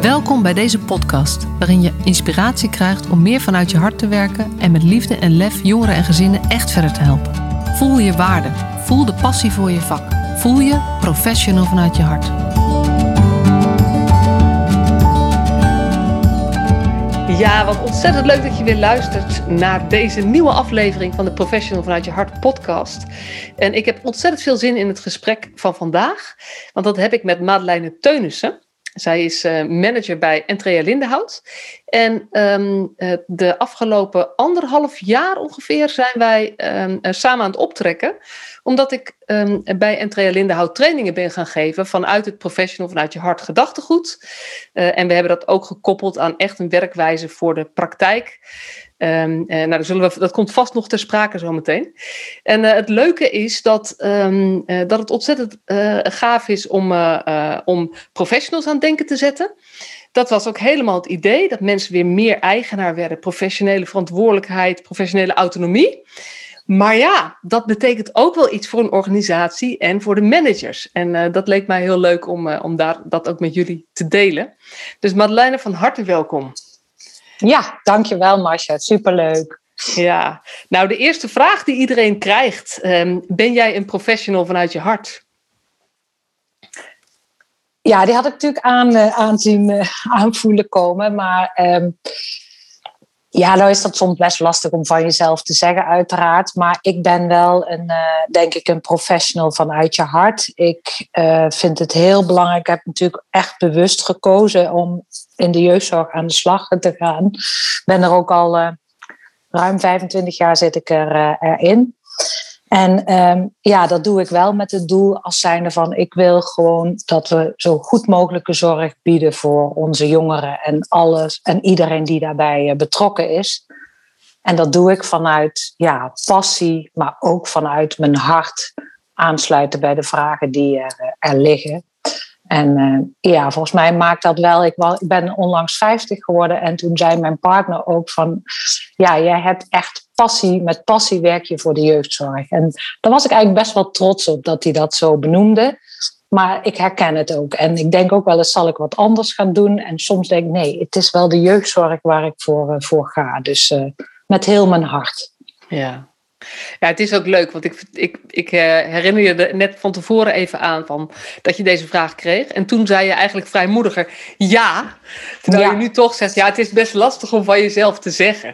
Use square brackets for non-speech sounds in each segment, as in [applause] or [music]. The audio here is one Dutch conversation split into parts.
Welkom bij deze podcast, waarin je inspiratie krijgt om meer vanuit je hart te werken en met liefde en lef jongeren en gezinnen echt verder te helpen. Voel je waarde, voel de passie voor je vak, voel je professional vanuit je hart. Ja, wat ontzettend leuk dat je weer luistert naar deze nieuwe aflevering van de Professional vanuit je hart podcast. En ik heb ontzettend veel zin in het gesprek van vandaag, want dat heb ik met Madeleine Teunissen. Zij is uh, manager bij Entrea Lindenhout. En um, de afgelopen anderhalf jaar ongeveer zijn wij um, samen aan het optrekken. Omdat ik um, bij Entrea Lindenhout trainingen ben gaan geven vanuit het professional, vanuit je hart gedachtegoed. En we hebben dat ook gekoppeld aan echt een werkwijze voor de praktijk. Um, nou, zullen we, dat komt vast nog ter sprake zometeen. En uh, het leuke is dat, um, uh, dat het ontzettend gaaf is om, om professionals aan het denken te zetten. Dat was ook helemaal het idee, dat mensen weer meer eigenaar werden, professionele verantwoordelijkheid, professionele autonomie. Maar ja, dat betekent ook wel iets voor een organisatie en voor de managers. En dat leek mij heel leuk om, om daar, dat ook met jullie te delen. Dus Madeleine, van harte welkom. Ja, dankjewel Marcia. Superleuk. Ja, nou de eerste vraag die iedereen krijgt. Um, ben jij een professional vanuit je hart? Ja, die had ik natuurlijk aan, uh, aanzien uh, [laughs] aanvoelen komen. Maar um, ja, nou is dat soms best lastig om van jezelf te zeggen, uiteraard. Maar ik ben wel een, uh, denk ik, een professional vanuit je hart. Ik vind het heel belangrijk. Ik heb natuurlijk echt bewust gekozen om in de jeugdzorg aan de slag te gaan. Ben er ook al uh, ruim 25 jaar zit ik er, erin. En um, ja, dat doe ik wel met het doel als zijnde van ik wil gewoon dat we zo goed mogelijke zorg bieden voor onze jongeren en alles en iedereen die daarbij betrokken is. En dat doe ik vanuit ja, passie, maar ook vanuit mijn hart aansluiten bij de vragen die er, er liggen. En uh, ja, volgens mij maakt dat wel. Ik, ben onlangs 50 geworden en toen zei mijn partner ook van, ja, jij hebt echt passie, met passie werk je voor de jeugdzorg. En daar was ik eigenlijk best wel trots op dat hij dat zo benoemde. Maar ik herken het ook. En ik denk ook wel eens, zal ik wat anders gaan doen? En soms denk ik, nee, het is wel de jeugdzorg waar ik voor, uh, voor ga. Dus uh, met heel mijn hart. Ja, ja, het is ook leuk, want ik, ik, ik eh, herinner je er net van tevoren even aan van, dat je deze vraag kreeg. En toen zei je eigenlijk vrijmoediger ja. Terwijl ja. je nu toch zegt, ja, het is best lastig om van jezelf te zeggen.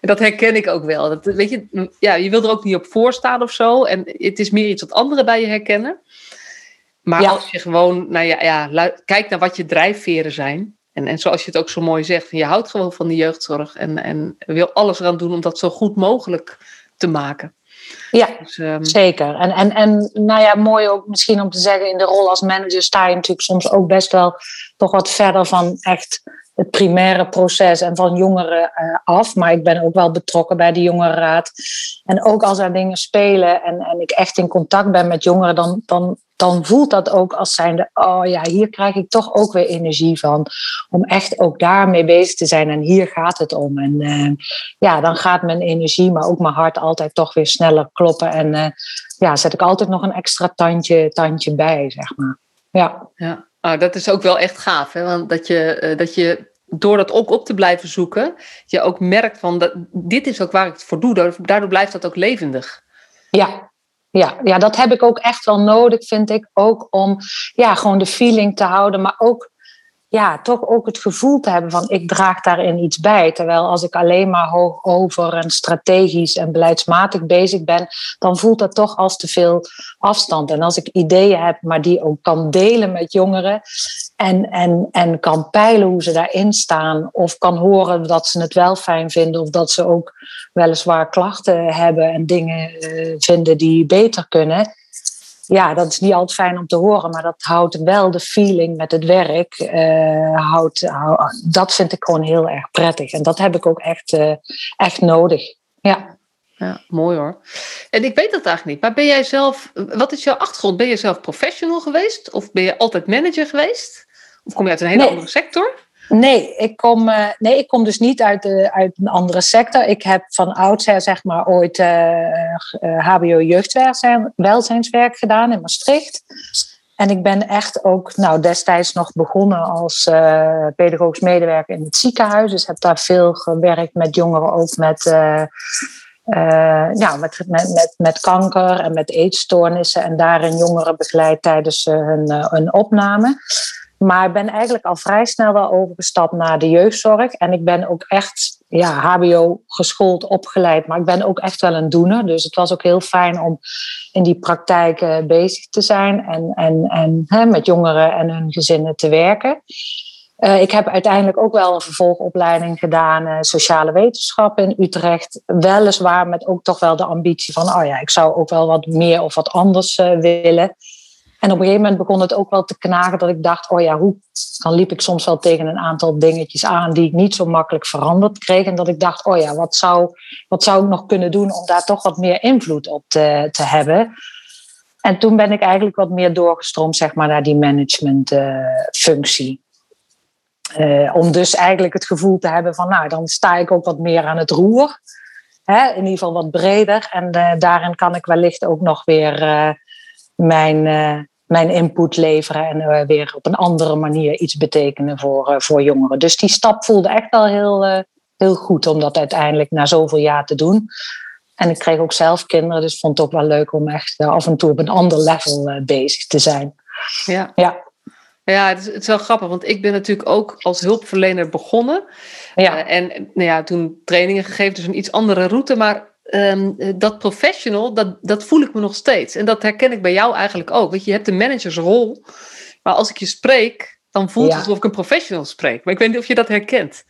En dat herken ik ook wel. Dat, weet je, ja, je wil er ook niet op voorstaan of zo. En het is meer iets wat anderen bij je herkennen. Maar ja. als je gewoon, nou ja, ja, kijk naar wat je drijfveren zijn. En, en zoals je het ook zo mooi zegt, je houdt gewoon van de jeugdzorg. En, en wil alles eraan doen om dat zo goed mogelijk te maken. Ja, dus, um... zeker. En, en, en nou ja, mooi ook misschien om te zeggen, in de rol als manager sta je natuurlijk soms ook best wel toch wat verder van echt het primaire proces en van jongeren uh, af. Maar ik ben ook wel betrokken bij de jongerenraad. En ook als er dingen spelen en, en ik echt in contact ben met jongeren, dan, dan dan voelt dat ook als zijnde, oh ja, hier krijg ik toch ook weer energie van. Om echt ook daarmee bezig te zijn en hier gaat het om. En uh, ja, dan gaat mijn energie, maar ook mijn hart altijd toch weer sneller kloppen. En uh, ja, zet ik altijd nog een extra tandje, tandje bij, zeg maar. Ja. ja. Oh, dat is ook wel echt gaaf, hè? Want dat je, uh, dat je door dat ook op te blijven zoeken, je ook merkt van, dat, dit is ook waar ik het voor doe. Daardoor blijft dat ook levendig. Ja, ja, ja, dat heb ik ook echt wel nodig, vind ik. Ook om ja, gewoon de feeling te houden, maar ook ja, toch ook het gevoel te hebben van ik draag daarin iets bij. Terwijl als ik alleen maar hoog over en strategisch en beleidsmatig bezig ben, dan voelt dat toch als te veel afstand. En als ik ideeën heb, maar die ook kan delen met jongeren en, en, en kan peilen hoe ze daarin staan, of kan horen dat ze het wel fijn vinden, of dat ze ook weliswaar klachten hebben en dingen uh, vinden die beter kunnen ja, dat is niet altijd fijn om te horen, maar dat houdt wel de feeling met het werk. Uh, houdt, houd, dat vind ik gewoon heel erg prettig. En dat heb ik ook echt, uh, echt nodig. Ja. Ja, mooi hoor. En ik weet dat eigenlijk niet, maar ben jij zelf, wat is jouw achtergrond? Ben je zelf professional geweest? Of ben je altijd manager geweest? Of kom je uit een hele nee. andere sector? Nee ik, kom, uh, nee, ik kom dus niet uit, de, uit een andere sector. Ik heb van oudsher zeg maar ooit uh, uh, HBO jeugdwelzijnswerk gedaan in Maastricht. En ik ben echt ook nou, destijds nog begonnen als uh, pedagogisch medewerker in het ziekenhuis. Dus heb daar veel gewerkt met jongeren, ook met, ja, met, met, met, met kanker en met eetstoornissen. En daarin jongeren begeleid tijdens hun, hun opname. Maar ik ben eigenlijk al vrij snel wel overgestapt naar de jeugdzorg. En ik ben ook echt ja, HBO geschoold, opgeleid. Maar ik ben ook echt wel een doener. Dus het was ook heel fijn om in die praktijk bezig te zijn. En, en, en hè, met jongeren en hun gezinnen te werken. Uh, ik heb uiteindelijk ook wel een vervolgopleiding gedaan, uh, sociale wetenschappen in Utrecht. Weliswaar met ook toch wel de ambitie van, oh ja, ik zou ook wel wat meer of wat anders willen. En op een gegeven moment begon het ook wel te knagen dat ik dacht, oh ja, hoe? Dan liep ik soms wel tegen een aantal dingetjes aan die ik niet zo makkelijk veranderd kreeg. En dat ik dacht, oh ja, wat zou, wat zou ik nog kunnen doen om daar toch wat meer invloed op te, te hebben? En toen ben ik eigenlijk wat meer doorgestroomd, zeg maar, naar die managementfunctie. Uh, uh, om dus eigenlijk het gevoel te hebben van, nou, dan sta ik ook wat meer aan het roer. Hè? In ieder geval wat breder. En uh, daarin kan ik wellicht ook nog weer mijn, mijn input leveren en uh, weer op een andere manier iets betekenen voor, uh, voor jongeren. Dus die stap voelde echt wel heel, uh, heel goed om dat uiteindelijk na zoveel jaar te doen. En ik kreeg ook zelf kinderen, dus vond het ook wel leuk om echt af en toe op een ander level bezig te zijn. Ja. ja. Ja, het is, het is, wel grappig, want ik ben natuurlijk ook als hulpverlener begonnen. Ja. en nou ja, toen trainingen gegeven, dus een iets andere route. Maar um, dat professional, dat, dat voel ik me nog steeds. En dat herken ik bij jou eigenlijk ook. Want je hebt de managersrol, maar als ik je spreek, dan voelt het alsof ik een professional spreek. Maar ik weet niet of je dat herkent.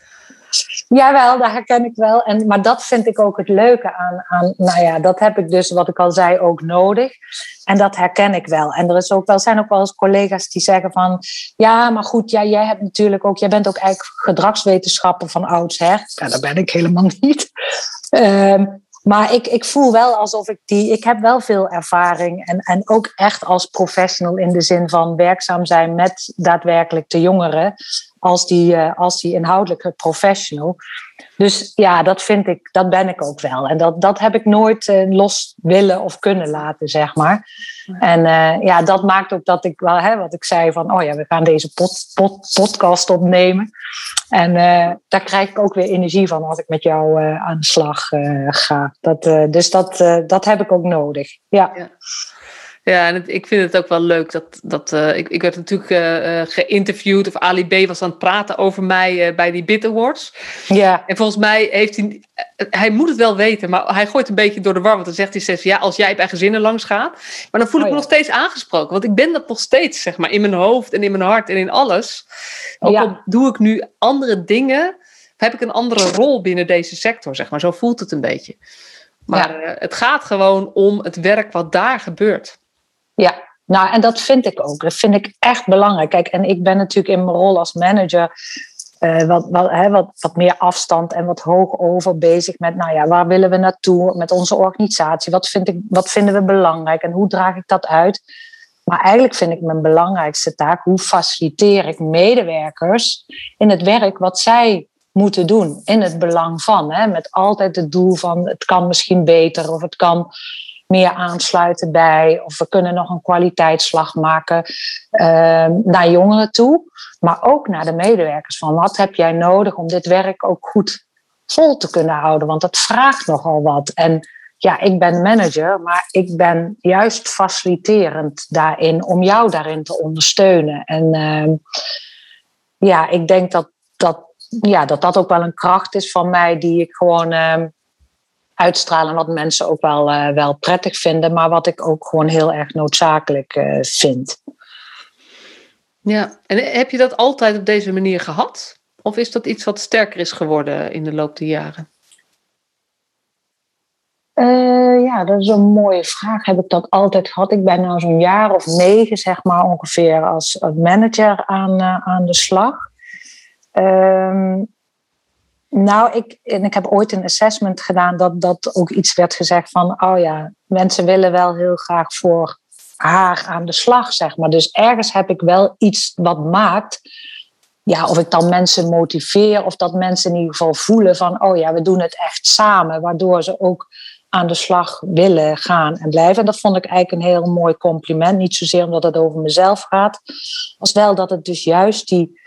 Jawel, dat herken ik wel. En, maar dat vind ik ook het leuke aan, aan. Nou ja, dat heb ik dus, wat ik al zei, ook nodig. En dat herken ik wel. En er is ook wel, zijn ook wel eens collega's die zeggen van... Ja, maar goed, ja, jij hebt natuurlijk ook... Jij bent ook eigenlijk gedragswetenschapper van oudsher. Ja, dat ben ik helemaal [laughs] niet. Um, maar ik, ik voel wel alsof ik die. Ik heb wel veel ervaring. En, en ook echt als professional in de zin van werkzaam zijn met daadwerkelijk de jongeren. Als die, uh, als die inhoudelijke professional. Dus ja, dat vind ik, dat ben ik ook wel. En dat, dat heb ik nooit uh, los willen of kunnen laten, zeg maar. En uh, ja, dat maakt ook dat ik wel, hè, wat ik zei van, oh ja, we gaan deze pod, pod, podcast opnemen. En daar krijg ik ook weer energie van als ik met jou aan de slag ga. Dat, dus dat, dat heb ik ook nodig. ja. ja. Ja, en ik vind het ook wel leuk dat. dat uh, ik, ik werd natuurlijk uh, geïnterviewd, of Ali B was aan het praten over mij uh, bij die Bit Awards. Ja. En volgens mij heeft hij. Hij moet het wel weten, maar hij gooit een beetje door de war. Want dan zegt hij steeds: ja, als jij bij gezinnen langs gaat. Maar dan voel ik oh, me nog steeds aangesproken. Want ik ben dat nog steeds, zeg maar, in mijn hoofd en in mijn hart en in alles. Ook al doe ik nu andere dingen, heb ik een andere rol binnen deze sector, zeg maar. Zo voelt het een beetje. Maar ja. het gaat gewoon om het werk wat daar gebeurt. Ja, nou, en dat vind ik ook. Dat vind ik echt belangrijk. Kijk, en ik ben natuurlijk in mijn rol als manager uh, wat, wat, hè, wat, wat meer afstand en wat hoog over bezig met, nou ja, waar willen we naartoe met onze organisatie? Wat, vind ik, wat vinden we belangrijk en hoe draag ik dat uit? Maar eigenlijk vind ik mijn belangrijkste taak, hoe faciliteer ik medewerkers in het werk wat zij moeten doen, in het belang van. Hè, met altijd het doel van, het kan misschien beter of het kan meer aansluiten bij, of we kunnen nog een kwaliteitsslag maken uh, naar jongeren toe, maar ook naar de medewerkers. Van wat heb jij nodig om dit werk ook goed vol te kunnen houden? Want dat vraagt nogal wat. En ja, ik ben manager, maar ik ben juist faciliterend daarin om jou daarin te ondersteunen. En uh, ja, ik denk dat dat, ja, dat dat ook wel een kracht is van mij die ik gewoon. Uh, uitstralen wat mensen ook wel, uh, wel prettig vinden, maar wat ik ook gewoon heel erg noodzakelijk uh, vind. Ja, en heb je dat altijd op deze manier gehad? Of is dat iets wat sterker is geworden in de loop der jaren? Uh, ja, dat is een mooie vraag. Heb ik dat altijd gehad? Ik ben nu zo'n jaar of negen, zeg maar, ongeveer als manager aan, aan de slag. Uh, nou, ik, en ik heb ooit een assessment gedaan dat, dat ook iets werd gezegd van, oh ja, mensen willen wel heel graag voor haar aan de slag, zeg maar. Dus ergens heb ik wel iets wat maakt, ja, of ik dan mensen motiveer of dat mensen in ieder geval voelen van, oh ja, we doen het echt samen, waardoor ze ook aan de slag willen gaan en blijven. En dat vond ik eigenlijk een heel mooi compliment. Niet zozeer omdat het over mezelf gaat, als wel dat het dus juist die,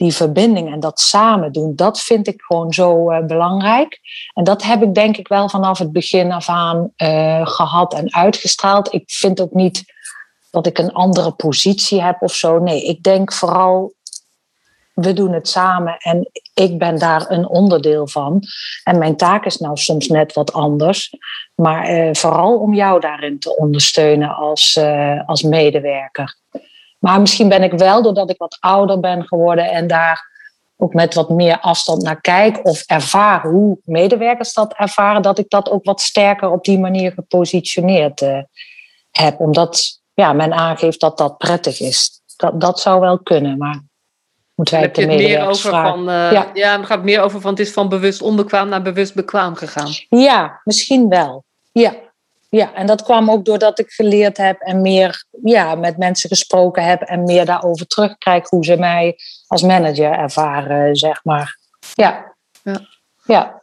die verbinding en dat samen doen, dat vind ik gewoon zo uh, belangrijk. En dat heb ik denk ik wel vanaf het begin af aan uh, gehad en uitgestraald. Ik vind ook niet dat ik een andere positie heb of zo. Nee, ik denk vooral we doen het samen en ik ben daar een onderdeel van. En mijn taak is nou soms net wat anders, maar eh, vooral om jou daarin te ondersteunen als, eh, als medewerker. Maar misschien ben ik wel, doordat ik wat ouder ben geworden en daar ook met wat meer afstand naar kijk of ervaar hoe medewerkers dat ervaren, dat ik dat ook wat sterker op die manier gepositioneerd uh, heb. Omdat ja, men aangeeft dat dat prettig is. Dat, dat zou wel kunnen, maar moeten wij heb je het meer over van, uh, ja. ja, dan gaat het meer over van het is van bewust onbekwaam naar bewust bekwaam gegaan. Ja, misschien wel. Ja. Ja, en dat kwam ook doordat ik geleerd heb en meer ja, met mensen gesproken heb en meer daarover terugkrijg hoe ze mij als manager ervaren, zeg maar. Ja. Ja. ja.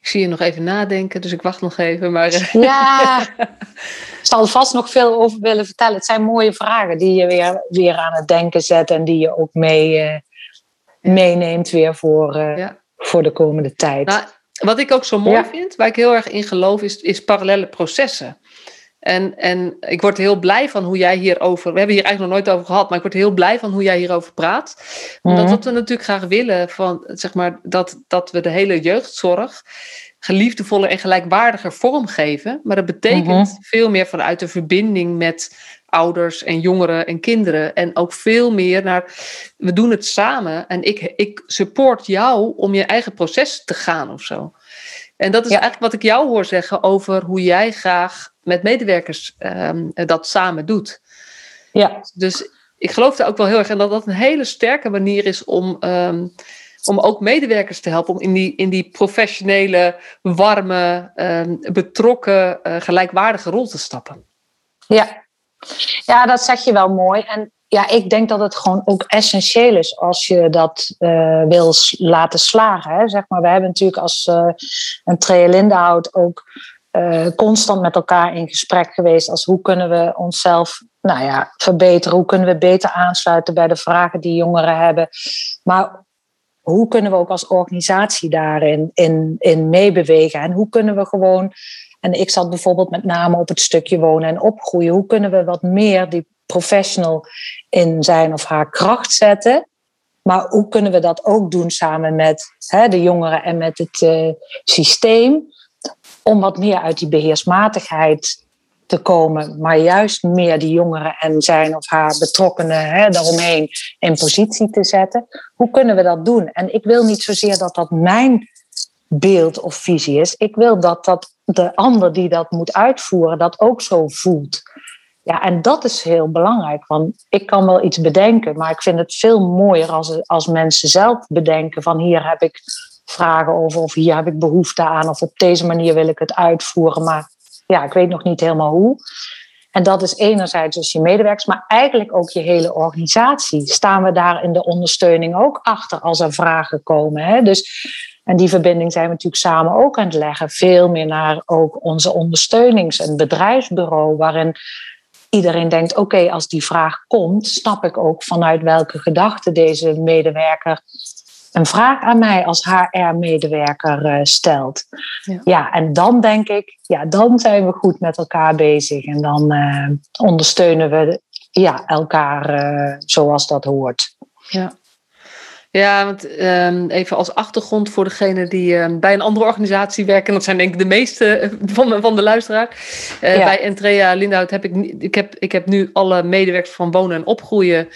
Ik zie je nog even nadenken, dus ik wacht nog even. Maar... Eh. Ja, [laughs] ik zal vast nog veel over willen vertellen. Het zijn mooie vragen die je weer, weer aan het denken zet en die je ook mee, uh, meeneemt weer voor, uh, voor de komende tijd. Nou, wat ik ook zo mooi vind, waar ik heel erg in geloof, is, is parallele processen. En, en ik word heel blij van hoe jij hierover. We hebben hier eigenlijk nog nooit over gehad, maar ik word heel blij van hoe jij hierover praat. Omdat mm wat we natuurlijk graag willen, van, zeg maar, dat, dat we de hele jeugdzorg geliefdevoller en gelijkwaardiger vormgeven. Maar dat betekent mhm. veel meer vanuit de verbinding met ouders en jongeren en kinderen. En ook veel meer naar, we doen het samen en ik, ik support jou om je eigen proces te gaan of zo. En dat is eigenlijk wat ik jou hoor zeggen over hoe jij graag met medewerkers um, dat samen doet. Ja. Dus ik geloof daar ook wel heel erg in dat dat een hele sterke manier is om, um, om ook medewerkers te helpen om in die, in die professionele, warme, um, betrokken, uh, gelijkwaardige rol te stappen. Ja. Ja, dat zeg je wel mooi. En ja, ik denk dat het gewoon ook essentieel is als je dat uh, wil laten slagen. Hè. Zeg maar, we hebben natuurlijk als uh, een ook uh, constant met elkaar in gesprek geweest als hoe kunnen we onszelf nou ja, verbeteren, hoe kunnen we beter aansluiten bij de vragen die jongeren hebben. Maar hoe kunnen we ook als organisatie daarin in, in meebewegen en hoe kunnen we gewoon, en ik zat bijvoorbeeld met name op het stukje wonen en opgroeien, hoe kunnen we wat meer die professional in zijn of haar kracht zetten. Maar hoe kunnen we dat ook doen samen met hè, de jongeren en met het uh, systeem? om wat meer uit die beheersmatigheid te komen, maar juist meer die jongeren en zijn of haar betrokkenen hè, daaromheen in positie te zetten. Hoe kunnen we dat doen? En ik wil niet zozeer dat dat mijn beeld of visie is. Ik wil dat, dat de ander die dat moet uitvoeren, dat ook zo voelt. Ja, en dat is heel belangrijk, want ik kan wel iets bedenken, maar ik vind het veel mooier als, als mensen zelf bedenken van hier heb ik vragen over of hier heb ik behoefte aan of op deze manier wil ik het uitvoeren, maar ja, ik weet nog niet helemaal hoe. En dat is enerzijds dus je medewerkers, maar eigenlijk ook je hele organisatie. Staan we daar in de ondersteuning ook achter als er vragen komen? Hè? Dus, en die verbinding zijn we natuurlijk samen ook aan het leggen. Veel meer naar ook onze ondersteunings- en bedrijfsbureau, waarin iedereen denkt: oké, als die vraag komt, snap ik ook vanuit welke gedachte deze medewerker een vraag aan mij als HR-medewerker uh, stelt. Ja. ja. en dan denk ik, ja, dan zijn we goed met elkaar bezig en dan uh, ondersteunen we ja, elkaar uh, zoals dat hoort. Ja. Ja, want um, even als achtergrond voor degene die um, bij een andere organisatie werken. Dat zijn denk ik de meeste eh, van de, van de luisteraar. Uh, ja. Bij Entrea Lindhout heb ik, ik, heb, ik heb nu alle medewerkers van wonen en opgroeien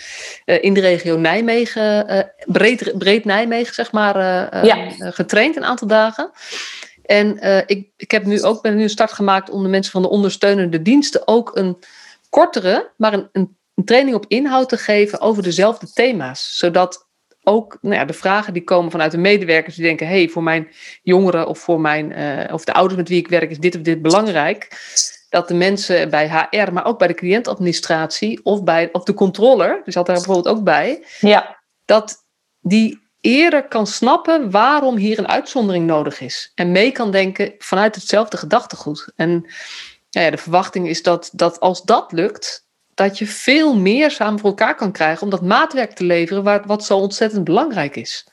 uh, in de regio Nijmegen, breed, breed Nijmegen zeg maar, ja. getraind een aantal dagen. En ik, ik heb nu ook ben nu een start gemaakt om de mensen van de ondersteunende diensten ook een kortere, maar een, een, een training op inhoud te geven over dezelfde thema's. Zodat ook nou ja, de vragen die komen vanuit de medewerkers die denken: hey, voor mijn jongeren of voor mijn uh, of de ouders met wie ik werk is dit of dit belangrijk. Dat de mensen bij HR, maar ook bij de cliëntadministratie of bij of de controller, die zat daar bijvoorbeeld ook bij, ja. dat die eerder kan snappen waarom hier een uitzondering nodig is. En mee kan denken vanuit hetzelfde gedachtegoed. En ja, de verwachting is dat, dat als dat lukt, dat je veel meer samen voor elkaar kan krijgen om dat maatwerk te leveren, waar, wat zo ontzettend belangrijk is.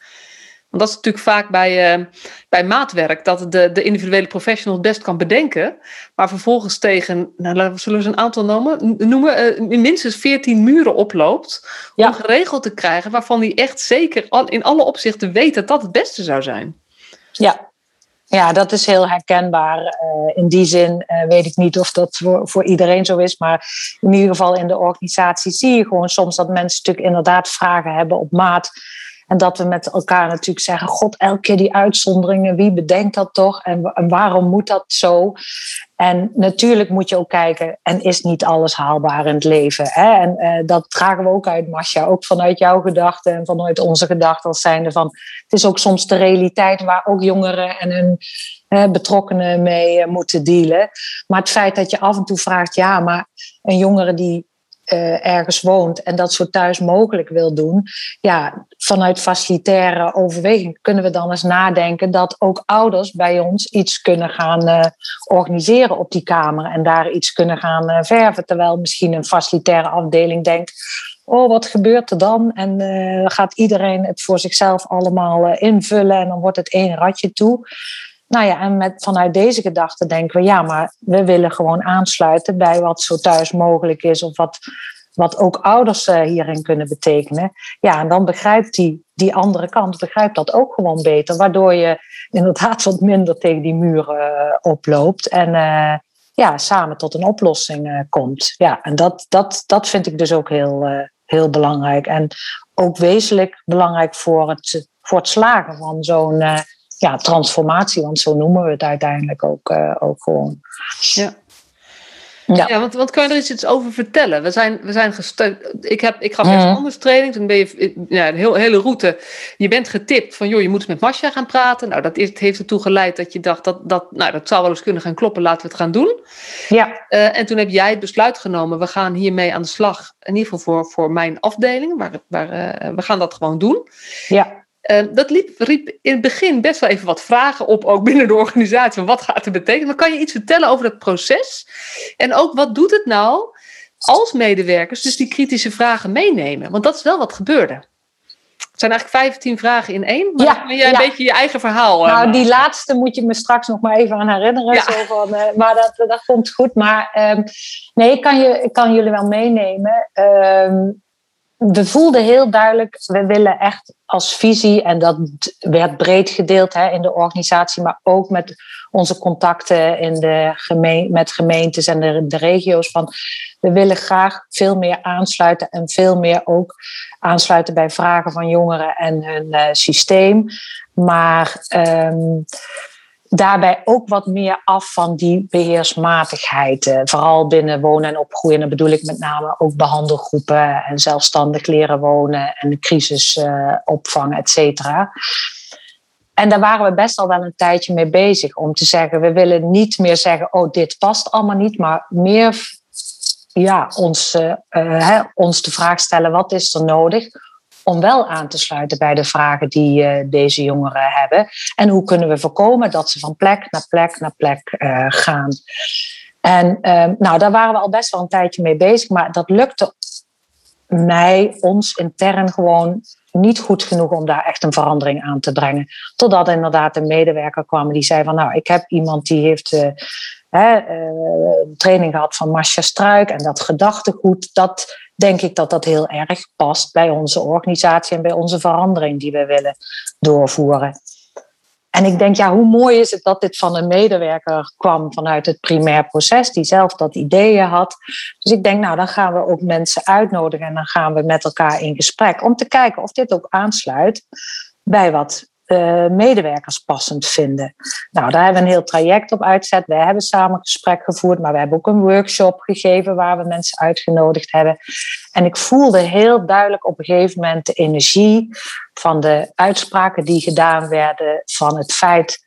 Want dat is natuurlijk vaak bij, uh, bij maatwerk, dat de, de individuele professional het best kan bedenken, maar vervolgens tegen, nou, we zullen we een aantal noemen, noemen uh, minstens 14 muren oploopt, om geregeld te krijgen waarvan hij echt zeker al, in alle opzichten weet dat dat het beste zou zijn. Ja, ja, dat is heel herkenbaar. Uh, in die zin uh, weet ik niet of dat voor, voor iedereen zo is. Maar in ieder geval in de organisatie zie je gewoon soms dat mensen natuurlijk inderdaad vragen hebben op maat. En dat we met elkaar natuurlijk zeggen: God, elke keer die uitzonderingen, wie bedenkt dat toch? En, en waarom moet dat zo? En natuurlijk moet je ook kijken, en is niet alles haalbaar in het leven? Hè? En uh, dat dragen we ook uit, Masja, ook vanuit jouw gedachten en vanuit onze gedachten als zijnde van, het is ook soms de realiteit waar ook jongeren en hun betrokkenen mee uh, moeten dealen. Maar het feit dat je af en toe vraagt, ja, maar een jongere die uh, ergens woont en dat zo thuis mogelijk wil doen, ja, vanuit facilitaire overweging kunnen we dan eens nadenken dat ook ouders bij ons iets kunnen gaan uh, organiseren op die kamer en daar iets kunnen gaan uh, verven, terwijl misschien een facilitaire afdeling denkt, oh, wat gebeurt er dan? En gaat iedereen het voor zichzelf allemaal invullen en dan wordt het één ratje toe. Nou ja, en met, vanuit deze gedachte denken we, ja, maar we willen gewoon aansluiten bij wat zo thuis mogelijk is of wat, wat ook ouders uh, hierin kunnen betekenen. Ja, en dan begrijpt die, die andere kant begrijpt dat ook gewoon beter, waardoor je [laughs] inderdaad wat minder tegen die muren uh, oploopt en uh, ja, samen tot een oplossing komt. Ja, en dat, dat, dat vind ik dus ook heel, heel belangrijk en ook wezenlijk belangrijk voor het, voor het slagen van zo'n ja, transformatie, want zo noemen we het uiteindelijk ook, uh, ook gewoon. Ja. Ja, ja want, want kan je er iets over vertellen? We zijn, we zijn gesteund. Ik, heb, ik gaf mm. anders training. Toen ben je ja, een heel, hele route. Je bent getipt van, joh, je moet met Masja gaan praten. Nou, dat is, heeft ertoe geleid dat je dacht, dat, dat, nou, dat zou wel eens kunnen gaan kloppen. Laten we het gaan doen. Ja. Uh, en toen heb jij het besluit genomen. We gaan hiermee aan de slag. In ieder geval voor, voor mijn afdeling. Waar, waar, uh, we gaan dat gewoon doen. Ja. Uh, dat liep, riep in het begin best wel even wat vragen op, ook binnen de organisatie. Wat gaat het betekenen? Maar kan je iets vertellen over dat proces? En ook wat doet het nou als medewerkers dus die kritische vragen meenemen? Want dat is wel wat gebeurde. Het zijn eigenlijk 15 vragen in één. Maar ja, jij een beetje je eigen verhaal. Eh, nou, die laatste moet je me straks nog maar even aan herinneren. Ja. Zo van, uh, maar dat, dat komt goed. Maar um, nee, ik kan, je, ik kan jullie wel meenemen. Um, we voelden heel duidelijk, we willen echt als visie, en dat werd breed gedeeld hè, in de organisatie, maar ook met onze contacten in de gemeen, met gemeentes en de, de regio's, van we willen graag veel meer aansluiten en veel meer ook aansluiten bij vragen van jongeren en hun uh, systeem. Maar um, daarbij ook wat meer af van die beheersmatigheid. Eh, vooral binnen wonen en opgroeien. En dan bedoel ik met name ook behandelgroepen en zelfstandig leren wonen en de crisisopvang, uh, et cetera. En daar waren we best al wel een tijdje mee bezig om te zeggen: we willen niet meer zeggen, oh, dit past allemaal niet, maar meer ja, ons, uh, hè, ons de vraag stellen: wat is er nodig om wel aan te sluiten bij de vragen die uh, deze jongeren hebben. En hoe kunnen we voorkomen dat ze van plek naar plek naar plek uh, gaan. En uh, nou, daar waren we al best wel een tijdje mee bezig, maar dat lukte mij, ons intern gewoon niet goed genoeg om daar echt een verandering aan te brengen. Totdat inderdaad een medewerker kwam die zei van nou, ik heb iemand die heeft uh, hè, training gehad van Masha Struik en dat gedachtegoed, dat denk ik dat dat heel erg past bij onze organisatie en bij onze verandering die we willen doorvoeren. En ik denk, ja, hoe mooi is het dat dit van een medewerker kwam vanuit het primair proces, die zelf dat ideeën had. Dus ik denk, nou, dan gaan we ook mensen uitnodigen en dan gaan we met elkaar in gesprek om te kijken of dit ook aansluit bij wat uh, medewerkers passend vinden. Nou, daar hebben we een heel traject op uitgezet. Wij hebben samen gesprek gevoerd, maar we hebben ook een workshop gegeven waar we mensen uitgenodigd hebben. En ik voelde heel duidelijk op een gegeven moment de energie van de uitspraken die gedaan werden, van het feit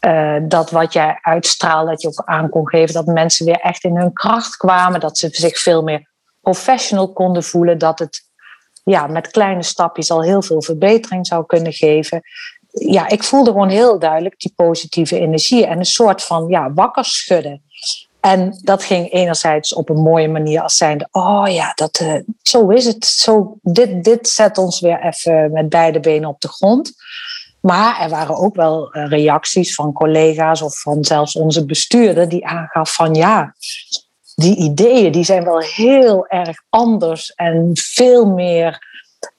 uh, dat wat jij uitstraalt, dat je ook aan kon geven, dat mensen weer echt in hun kracht kwamen, dat ze zich veel meer professional konden voelen, dat het ja, met kleine stapjes al heel veel verbetering zou kunnen geven. Ja, ik voelde gewoon heel duidelijk die positieve energie en een soort van ja, wakker schudden. En dat ging enerzijds op een mooie manier als zijnde, oh ja, dat, uh, zo is het. Zo, dit, dit zet ons weer even met beide benen op de grond. Maar er waren ook wel eh, reacties van collega's of van zelfs onze bestuurder die aangaf van ja, die ideeën die zijn wel heel erg anders en veel meer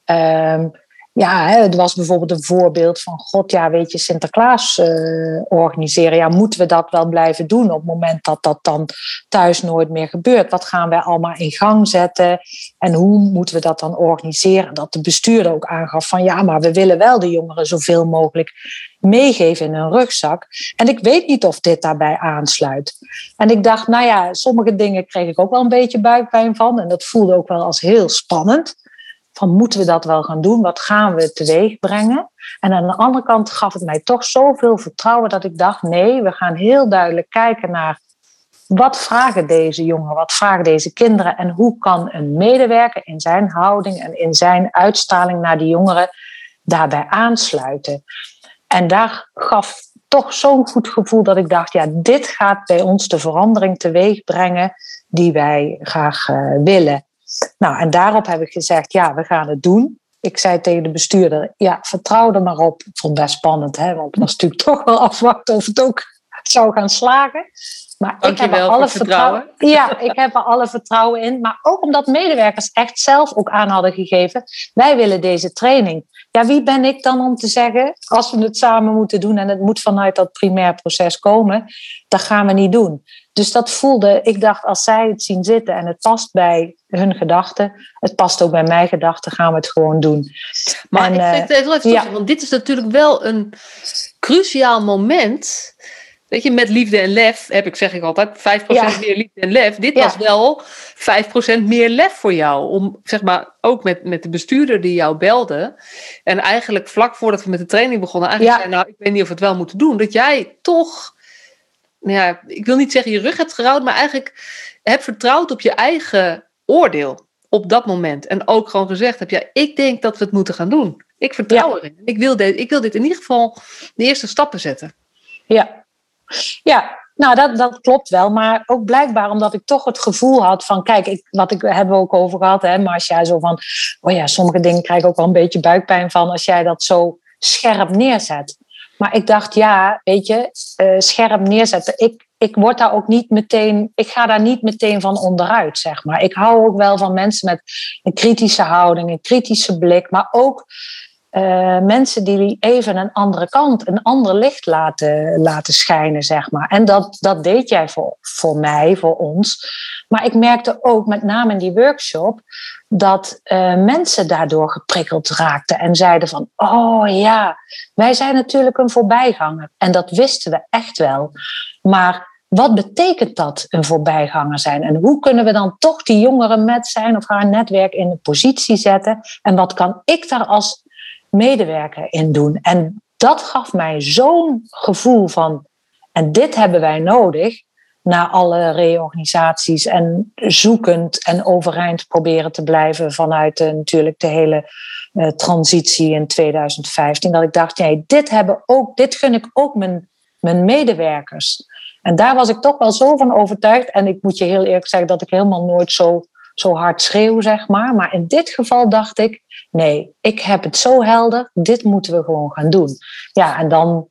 um, ja, het was bijvoorbeeld een voorbeeld van, god ja, weet je, Sinterklaas uh, organiseren. Ja, moeten we dat wel blijven doen op het moment dat dat dan thuis nooit meer gebeurt? Wat gaan wij allemaal in gang zetten? En hoe moeten we dat dan organiseren? Dat de bestuurder ook aangaf van, ja, maar we willen wel de jongeren zoveel mogelijk meegeven in hun rugzak. En ik weet niet of dit daarbij aansluit. En ik dacht, nou ja, sommige dingen kreeg ik ook wel een beetje buikpijn van. En dat voelde ook wel als heel spannend van moeten we dat wel gaan doen? Wat gaan we teweeg brengen? En aan de andere kant gaf het mij toch zoveel vertrouwen dat ik dacht, nee, we gaan heel duidelijk kijken naar wat vragen deze jongeren, wat vragen deze kinderen en hoe kan een medewerker in zijn houding en in zijn uitstraling naar die jongeren daarbij aansluiten. En daar gaf toch zo'n goed gevoel dat ik dacht, ja, dit gaat bij ons de verandering teweeg brengen die wij graag uh, willen. Nou, en daarop heb ik gezegd, ja, we gaan het doen. Ik zei tegen de bestuurder, ja, vertrouw er maar op. Ik vond het best spannend, hè, want het was natuurlijk [laughs] toch wel afwachten of het ook zou gaan slagen. Maar ik heb er alle vertrouwen. Ja, ik heb er alle vertrouwen in. Maar ook omdat medewerkers echt zelf ook aan hadden gegeven. Wij willen deze training. Ja, wie ben ik dan om te zeggen, als we het samen moeten doen en het moet vanuit dat primair proces komen, dat gaan we niet doen. Dus dat voelde, ik dacht, als zij het zien zitten en het past bij hun gedachten, het past ook bij mijn gedachten, gaan we het gewoon doen. Maar en, ik vind het even, ja. want dit is natuurlijk wel een cruciaal moment. Weet je, met liefde en lef heb ik, zeg ik altijd, 5% meer liefde en lef. Dit was wel 5% meer lef voor jou. Om, zeg maar, ook met, met de bestuurder die jou belde. En eigenlijk vlak voordat we met de training begonnen, eigenlijk zei, nou, ik weet niet of we het wel moeten doen. Dat jij toch nou ja, ik wil niet zeggen je rug hebt gerouwd, maar eigenlijk heb vertrouwd op je eigen oordeel op dat moment. En ook gewoon gezegd heb, ja, ik denk dat we het moeten gaan doen. Ik vertrouw erin. Ik wil, dit, ik wil dit in ieder geval de eerste stappen zetten. Ja, ja nou, dat, dat klopt wel. Maar ook blijkbaar omdat ik toch het gevoel had van... Kijk, ik, wat ik, hebben ook over gehad, hè, jij zo van... Oh ja, sommige dingen krijg ik ook wel een beetje buikpijn van... als jij dat zo scherp neerzet. Maar ik dacht, ja, weet je, uh, scherp neerzetten. Ik, ik word daar ook niet meteen, ik ga daar niet meteen van onderuit, zeg maar. Ik hou ook wel van mensen met een kritische houding, een kritische blik, maar ook uh, mensen die even een andere kant, een ander licht laten, laten schijnen, zeg maar. En dat, dat deed jij voor, voor mij, voor ons. Maar ik merkte ook, met name in die workshop, dat uh, mensen daardoor geprikkeld raakten en zeiden van, oh ja, wij zijn natuurlijk een voorbijganger. En dat wisten we echt wel. Maar wat betekent dat, een voorbijganger zijn? En hoe kunnen we dan toch die jongeren met zijn of haar netwerk in de positie zetten? En wat kan ik daar als medewerker in doen? En dat gaf mij zo'n gevoel van, en dit hebben wij nodig na alle reorganisaties en zoekend en overeind proberen te blijven vanuit de, natuurlijk de hele uh, transitie in 2015. Dat ik dacht, nee, dit, hebben ook, dit gun ik ook mijn, mijn medewerkers. En daar was ik toch wel zo van overtuigd. En ik moet je heel eerlijk zeggen dat ik helemaal nooit zo, zo hard schreeuw, zeg maar. Maar in dit geval dacht ik, nee, ik heb het zo helder, dit moeten we gewoon gaan doen. Ja, en dan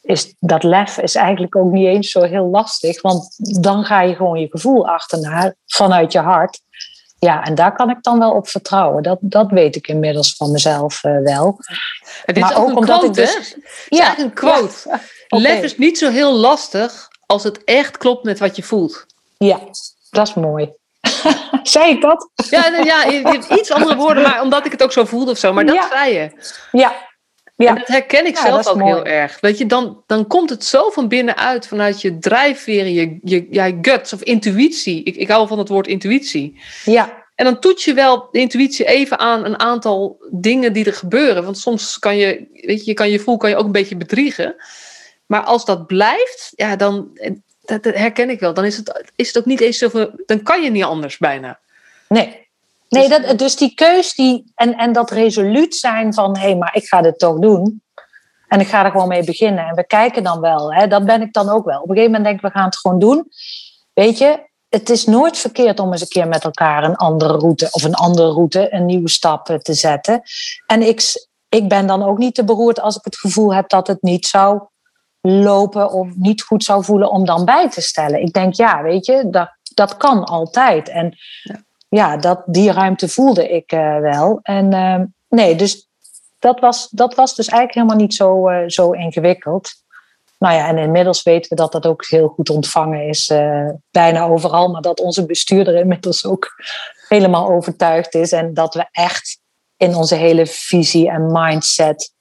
is dat lef is eigenlijk ook niet eens zo heel lastig. Want dan ga je gewoon je gevoel achterna vanuit je hart. Ja, en daar kan ik dan wel op vertrouwen. Dat, dat weet ik inmiddels van mezelf uh, wel. Het is maar ook, omdat quote, ik dus, ja, een quote. [laughs] Lef is niet zo heel lastig als het echt klopt met wat je voelt. Ja, dat is mooi. [laughs] zei ik dat? Ja, ja, iets andere woorden, maar omdat ik het ook zo voelde of zo. Maar dat zei je. Ja, ja. En dat herken ik zelf ook heel erg. Weet je, dan, dan komt het zo van binnenuit, vanuit je drijfveren, je, je, je guts of intuïtie. Ik, ik hou van het woord intuïtie. Ja. En dan toets je wel de intuïtie even aan een aantal dingen die er gebeuren. Want soms kan je, weet je, je kan je voel kan je ook een beetje bedriegen. Maar als dat blijft, ja, dan dat herken ik wel. Dan is het, is het ook niet eens zoveel. Dan kan je niet anders bijna. Nee, Nee, dat, dus die keus die, en, en dat resoluut zijn van hé, hey, maar ik ga dit toch doen. En ik ga er gewoon mee beginnen. En we kijken dan wel. Hè, dat ben ik dan ook wel. Op een gegeven moment denk ik, we gaan het gewoon doen. Weet je, het is nooit verkeerd om eens een keer met elkaar een andere route of een andere route, een nieuwe stap te zetten. En ik, ik ben dan ook niet te beroerd als ik het gevoel heb dat het niet zou lopen of niet goed zou voelen om dan bij te stellen. Ik denk, ja, weet je, dat, dat kan altijd. En ja, ja dat, die ruimte voelde ik uh, wel. En uh, nee, dus dat was, dat was dus eigenlijk helemaal niet zo, uh, zo ingewikkeld. Nou ja, en inmiddels weten we dat dat ook heel goed ontvangen is, uh, bijna overal. Maar dat onze bestuurder inmiddels ook helemaal overtuigd is. En dat we echt in onze hele visie en mindset,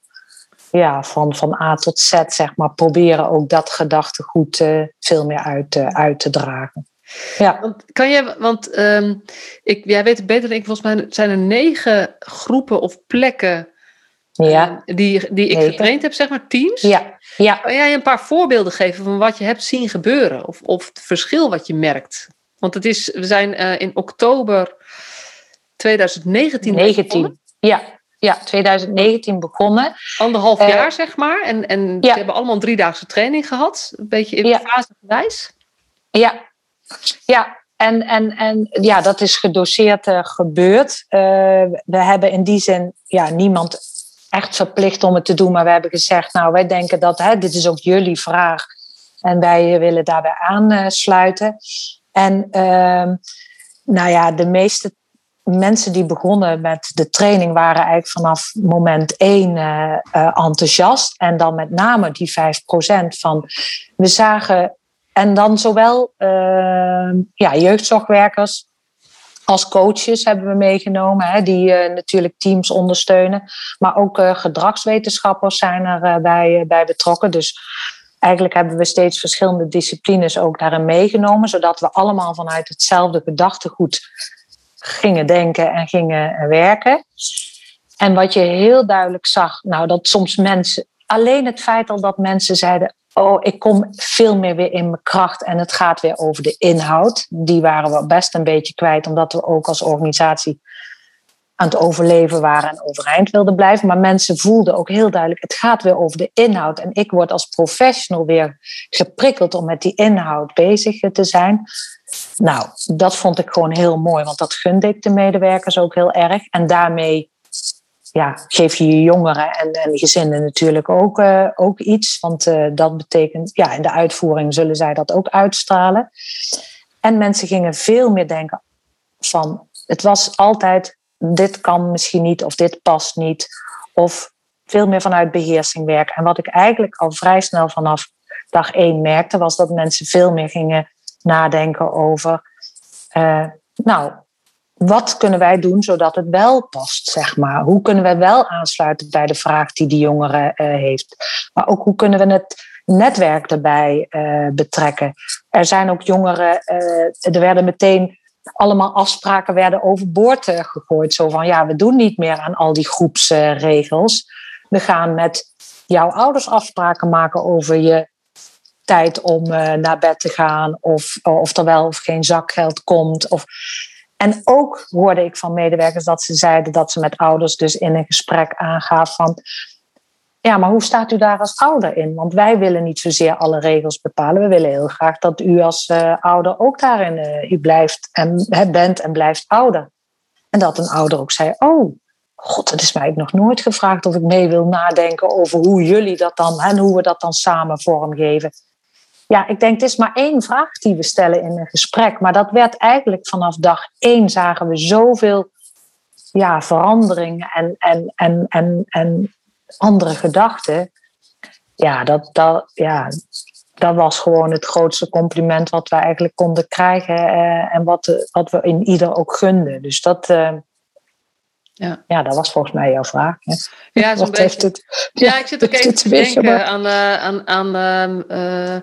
ja, van, van A tot Z, zeg maar, proberen ook dat gedachtegoed uh, veel meer uit, uh, uit te dragen. Ja. Want kan jij, want um, ik, jij weet het beter dan ik, volgens mij zijn er negen groepen of plekken ja. Uh, die, die ik negen. getraind heb, zeg maar, teams. Ja. Ja. Kan jij een paar voorbeelden geven van wat je hebt zien gebeuren? Of, of het verschil wat je merkt? Want het is, we zijn uh, in oktober 2019 19. Ja, ja, 2019 begonnen. Anderhalf uh, jaar, zeg maar. En, en ja. ze hebben allemaal een driedaagse training gehad. Een beetje in ja. fasegewijs. Ja, ja. En, en, en ja, dat is gedoseerd uh, gebeurd. Uh, we hebben in die zin ja, niemand echt verplicht om het te doen. Maar we hebben gezegd, nou, wij denken dat hè, dit is ook jullie vraag. En wij willen daarbij aansluiten. En ehm, nou ja, de meeste mensen die begonnen met de training waren eigenlijk vanaf moment één uh, uh, enthousiast. En dan met name die 5% van. We zagen. En dan zowel uh, ja, jeugdzorgwerkers als coaches hebben we meegenomen, hè, die natuurlijk teams ondersteunen. Maar ook gedragswetenschappers zijn er bij, bij betrokken. Dus eigenlijk hebben we steeds verschillende disciplines ook daarin meegenomen, zodat we allemaal vanuit hetzelfde gedachtegoed gingen denken en gingen werken. En wat je heel duidelijk zag, nou dat soms mensen, alleen het feit al dat mensen zeiden, oh ik kom veel meer weer in mijn kracht en het gaat weer over de inhoud. Die waren we best een beetje kwijt, omdat we ook als organisatie aan het overleven waren en overeind wilden blijven. Maar mensen voelden ook heel duidelijk, het gaat weer over de inhoud. En ik word als professional weer geprikkeld om met die inhoud bezig te zijn. Nou, dat vond ik gewoon heel mooi, want dat gunde ik de medewerkers ook heel erg. En daarmee ja, geef je je jongeren en, en gezinnen natuurlijk ook, uh, ook iets. Want uh, dat betekent, ja, in de uitvoering zullen zij dat ook uitstralen. En mensen gingen veel meer denken van, het was altijd, dit kan misschien niet of dit past niet. Of veel meer vanuit beheersing werken. En wat ik eigenlijk al vrij snel vanaf dag één merkte, was dat mensen veel meer gingen nadenken over, uh, nou, wat kunnen wij doen zodat het wel past, zeg maar? Hoe kunnen we wel aansluiten bij de vraag die die jongere uh, heeft? Maar ook hoe kunnen we het netwerk erbij uh, betrekken? Er zijn ook jongeren, er werden meteen allemaal afspraken werden overboord gegooid. Zo van, ja, we doen niet meer aan al die groepsregels. We gaan met jouw ouders afspraken maken over je tijd om uh, naar bed te gaan, of, of er wel of geen zakgeld komt. Of... En ook hoorde ik van medewerkers dat ze zeiden dat ze met ouders dus in een gesprek aangaf van. Ja, maar hoe staat u daar als ouder in? Want wij willen niet zozeer alle regels bepalen. We willen heel graag dat u als uh, ouder ook daarin u blijft en bent en blijft ouder. En dat een ouder ook zei: Oh, God, het is mij nog nooit gevraagd of ik mee wil nadenken over hoe jullie dat dan en hoe we dat dan samen vormgeven ja, ik denk het is maar één vraag die we stellen in een gesprek. Maar dat werd eigenlijk vanaf dag één zagen we zoveel ja, veranderingen en, en, en, en, en andere gedachten. Ja dat, dat, ja, dat was gewoon het grootste compliment wat we eigenlijk konden krijgen. Eh, en wat, wat we in ieder ook gunden. Dus dat, uh, ja. ja, dat was volgens mij jouw vraag. Hè? Ja, zo'n beetje. Het, ja, ik zit ook even te denken aan, uh, aan, aan uh,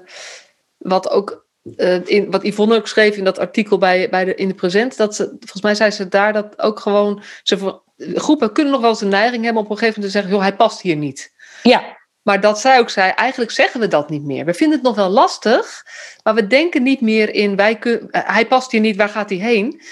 wat ook uh, in, wat Yvonne ook schreef in dat artikel bij, bij de, in de present. Dat ze, volgens mij zei ze daar dat ook gewoon. Ze voor, groepen kunnen nog wel eens een neiging hebben om op een gegeven moment te zeggen: joh, hij past hier niet. Ja. Maar dat zij ook zei, eigenlijk zeggen we dat niet meer. We vinden het nog wel lastig, maar we denken niet meer in, wij kun, hij past hier niet, waar gaat hij heen?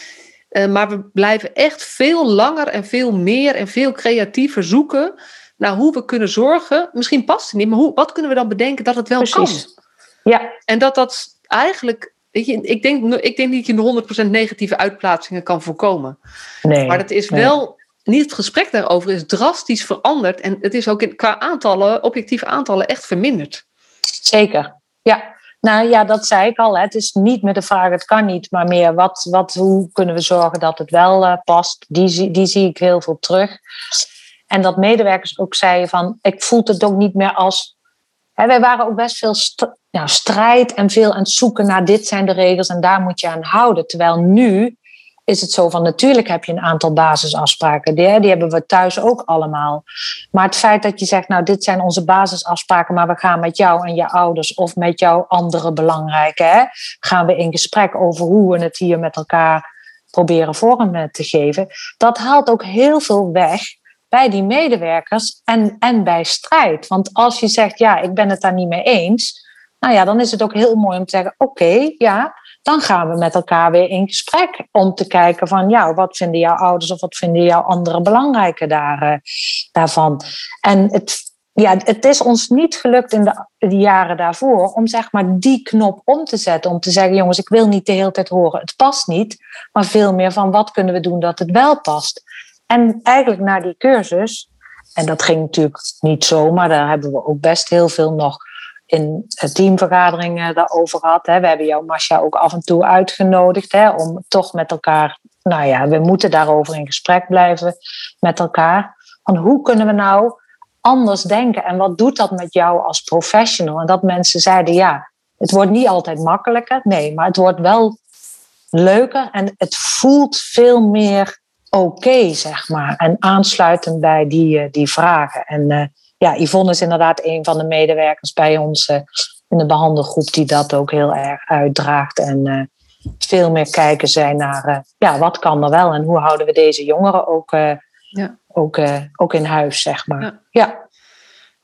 Uh, maar we blijven echt veel langer en veel meer en veel creatiever zoeken naar hoe we kunnen zorgen. Misschien past het niet, maar hoe, wat kunnen we dan bedenken dat het wel Precies. kan? Ja. En dat dat eigenlijk. Weet je, ik, denk, ik denk niet dat je 100% negatieve uitplaatsingen kan voorkomen. Nee, maar het is wel. Niet het gesprek daarover is drastisch veranderd. En het is ook in, qua aantallen, objectieve aantallen, echt verminderd. Zeker. Ja, nou ja, dat zei ik al. Hè. Het is niet met de vraag, het kan niet, maar meer wat, wat, hoe kunnen we zorgen dat het wel uh, past. Die, die zie ik heel veel terug. En dat medewerkers ook zeiden van, ik voel het ook niet meer als... Hè, wij waren ook best veel strijd en veel aan het zoeken naar dit zijn de regels en daar moet je aan houden. Terwijl nu is het zo van natuurlijk heb je een aantal basisafspraken. Die, die hebben we thuis ook allemaal. Maar het feit dat je zegt, nou dit zijn onze basisafspraken, maar we gaan met jou en je ouders of met jouw andere belangrijke, hè, gaan we in gesprek over hoe we het hier met elkaar proberen vorm te geven. Dat haalt ook heel veel weg bij die medewerkers en, en bij strijd. Want als je zegt, ja, ik ben het daar niet mee eens, nou ja, dan is het ook heel mooi om te zeggen, oké, ja, dan gaan we met elkaar weer in gesprek om te kijken van, ja, wat vinden jouw ouders of wat vinden jouw andere belangrijke daar, uh, daarvan? En het, ja, het is ons niet gelukt in de, de, jaren daarvoor om zeg maar die knop om te zetten. Om te zeggen, jongens, ik wil niet de hele tijd horen, het past niet. Maar veel meer van, wat kunnen we doen dat het wel past? En eigenlijk na die cursus, en dat ging natuurlijk niet zo, maar daar hebben we ook best heel veel nog in teamvergaderingen daarover gehad. Hè. We hebben jou, Masha, ook af en toe uitgenodigd hè, om toch met elkaar, nou ja, we moeten daarover in gesprek blijven met elkaar. Van hoe kunnen we nou anders denken en wat doet dat met jou als professional? En dat mensen zeiden, ja, het wordt niet altijd makkelijker, nee, maar het wordt wel leuker en het voelt veel meer oké, zeg maar. En aansluitend bij die, eh, die vragen. En uh, ja, Yvonne is inderdaad een van de medewerkers bij ons uh, in de behandelgroep die dat ook heel erg uitdraagt. En veel meer kijken zijn naar ja, wat kan er wel en hoe houden we deze jongeren ook, ja. ook, ook in huis, zeg maar. Ja, ja.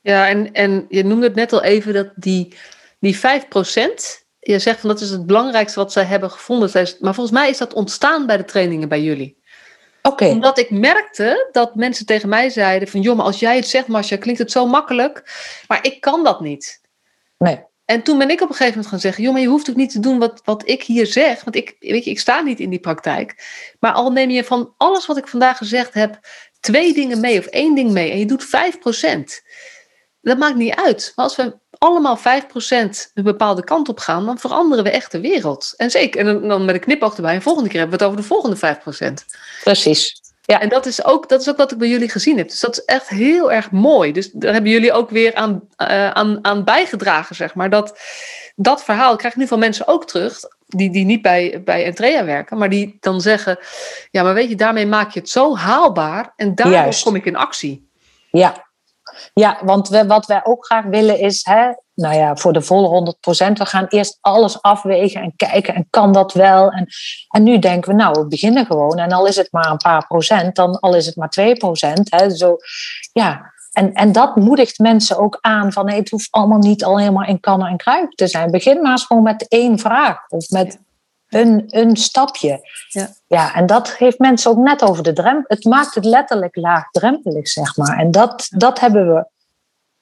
ja en, en je noemde het net al even dat die, die 5%, je zegt van dat is het belangrijkste wat zij hebben gevonden. Maar volgens mij is dat ontstaan bij de trainingen bij jullie. Omdat ik merkte dat mensen tegen mij zeiden van... joh, maar als jij het zegt, Marcia, klinkt het zo makkelijk. Maar ik kan dat niet. Nee. En toen ben ik op een gegeven moment gaan zeggen... joh, maar je hoeft ook niet te doen wat, wat ik hier zeg. Want ik, weet je, ik sta niet in die praktijk. Maar al neem je van alles wat ik vandaag gezegd heb... twee dingen mee of één ding mee... en je doet 5%. Dat maakt niet uit. Maar als we allemaal 5% een bepaalde kant op gaan, dan veranderen we echt de wereld. En zeker, en dan met een knipoog erbij, en volgende keer hebben we het over de volgende 5%. Precies. Ja. En dat is, ook, dat is ook wat ik bij jullie gezien heb. Dus dat is echt heel erg mooi. Dus daar hebben jullie ook weer aan, uh, aan, aan bijgedragen, zeg maar. Dat, dat verhaal krijg ik nu van mensen ook terug, die, die niet bij, bij Entrea werken, maar die dan zeggen: Ja, maar weet je, daarmee maak je het zo haalbaar en daarom kom ik in actie. Ja, ja, want wat wij ook graag willen is, hè, nou ja, voor de volle 100%, we gaan eerst alles afwegen en kijken en kan dat wel. En, en nu denken we, nou, we beginnen gewoon en al is het maar een paar procent, dan al is het maar 2 procent. Hè, zo, ja. En, en dat moedigt mensen ook aan van nee, het hoeft allemaal niet al helemaal in kannen en kruiken te zijn. Begin maar gewoon met één vraag of met een, een stapje. Ja. ja, en dat geeft mensen ook net over de drempel. Het maakt het letterlijk laagdrempelig, zeg maar. En dat, dat hebben we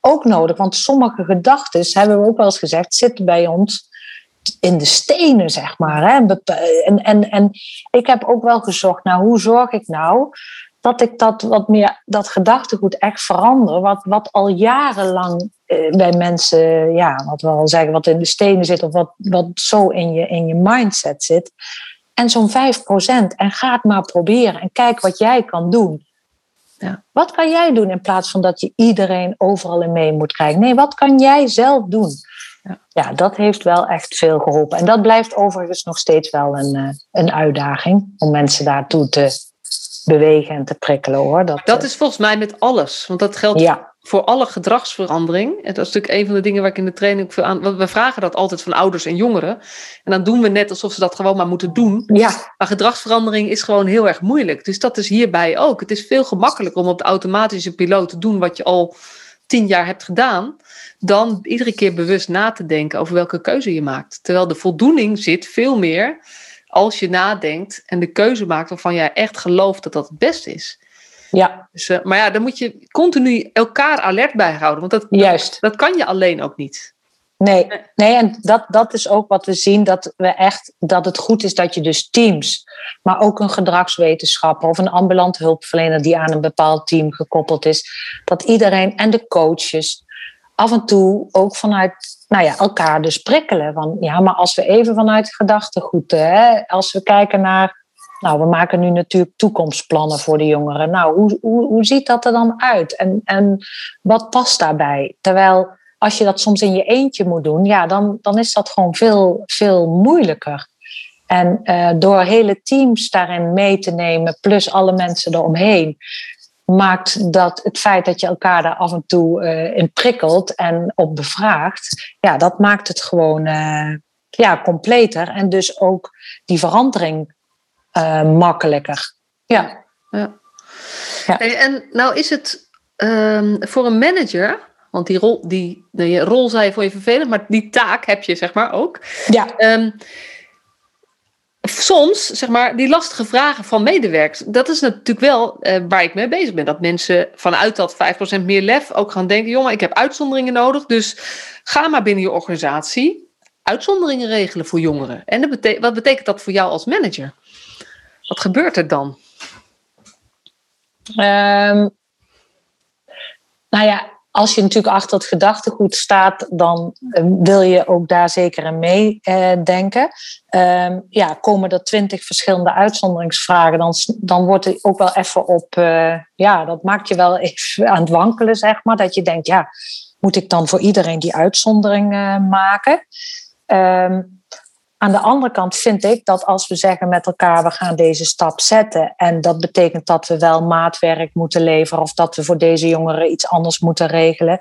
ook nodig. Want sommige gedachten, hebben we ook wel eens gezegd, zitten bij ons in de stenen, zeg maar. Hè? En, en, en ik heb ook wel gezocht naar hoe zorg ik nou dat ik dat wat meer, dat gedachtegoed echt verander, wat, wat al jarenlang bij mensen, ja, wat we al zeggen, wat in de stenen zit of wat, wat zo in je, in je mindset zit. En zo'n 5% en ga het maar proberen en kijk wat jij kan doen. Ja. Wat kan jij doen in plaats van dat je iedereen overal in mee moet krijgen? Nee, wat kan jij zelf doen? Ja. ja, dat heeft wel echt veel geholpen. En dat blijft overigens nog steeds wel een, eh, een uitdaging om mensen daartoe te bewegen en te prikkelen hoor. Dat, dat eh, is volgens mij met alles. Want dat geldt ja voor alle gedragsverandering, en dat is natuurlijk een van de dingen waar ik in de training veel aan. Want we vragen dat altijd van ouders en jongeren. En dan doen we net alsof ze dat gewoon maar moeten doen. Ja. Maar gedragsverandering is gewoon heel erg moeilijk. Dus dat is hierbij ook. Het is veel gemakkelijker om op de automatische piloot te doen wat je al tien jaar hebt gedaan. Dan iedere keer bewust na te denken over welke keuze je maakt. Terwijl de voldoening zit veel meer als je nadenkt en de keuze maakt waarvan jij echt gelooft dat dat het beste is. Ja. Dus, uh, maar ja, dan moet je continu elkaar alert bijhouden. Want dat, Juist. dat, dat kan je alleen ook niet. Nee, nee en dat, dat is ook wat we zien, dat, we echt, dat het goed is dat je dus teams, maar ook een gedragswetenschapper of een ambulant hulpverlener die aan een bepaald team gekoppeld is, dat iedereen en de coaches af en toe ook vanuit nou ja, elkaar dus prikkelen. Van ja, maar als we even vanuit gedachtegoed, hè, als we kijken naar nou, we maken nu natuurlijk toekomstplannen voor de jongeren. Nou, hoe, hoe, hoe ziet dat er dan uit? En, en wat past daarbij? Terwijl als je dat soms in je eentje moet doen, ja, dan, dan is dat gewoon veel, veel moeilijker. En uh, door hele teams daarin mee te nemen, plus alle mensen eromheen, maakt dat het feit dat je elkaar daar af en toe uh, in prikkelt en op bevraagt, ja, dat maakt het gewoon uh, ja, completer en dus ook die verandering makkelijker. Ja. ja. ja. Hey, en nou is het um, voor een manager want die rol, die, rol zei je voor je vervelend, maar die taak heb je zeg maar ook. Ja. Um, soms, zeg maar, die lastige vragen van medewerkers. Dat is natuurlijk wel uh, waar ik mee bezig ben. Dat mensen vanuit dat 5% meer lef ook gaan denken: jongen, ik heb uitzonderingen nodig. Dus ga maar binnen je organisatie uitzonderingen regelen voor jongeren. En dat bete wat betekent dat voor jou als manager? Wat gebeurt er dan? Um, nou ja, als je natuurlijk achter het gedachtegoed staat, dan wil je ook daar zeker aan meedenken. Uh, um, ja, komen er twintig verschillende uitzonderingsvragen, dan, dan wordt er ook wel even op, uh, ja, dat maakt je wel [laughs] even aan het wankelen, zeg maar. Dat je denkt, ja, moet ik dan voor iedereen die uitzondering uh, maken? Um, aan de andere kant vind ik dat als we zeggen met elkaar, we gaan deze stap zetten. En dat betekent dat we wel maatwerk moeten leveren of dat we voor deze jongeren iets anders moeten regelen.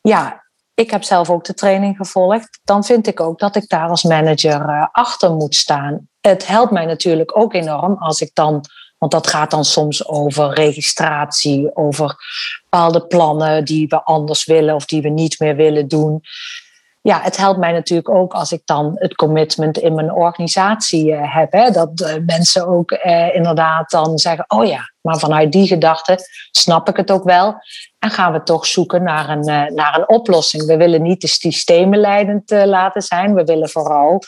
Ja, ik heb zelf ook de training gevolgd. Dan vind ik ook dat ik daar als manager achter moet staan. Het helpt mij natuurlijk ook enorm als ik dan want dat gaat dan soms over registratie, over bepaalde plannen die we anders willen of die we niet meer willen doen ja, het helpt mij natuurlijk ook als ik dan het commitment in mijn organisatie uh, heb. Hè, dat uh, mensen ook uh, inderdaad dan zeggen: Oh ja, maar vanuit die gedachte snap ik het ook wel. En gaan we toch zoeken naar een, naar een oplossing. We willen niet de systemen leidend laten zijn. We willen vooral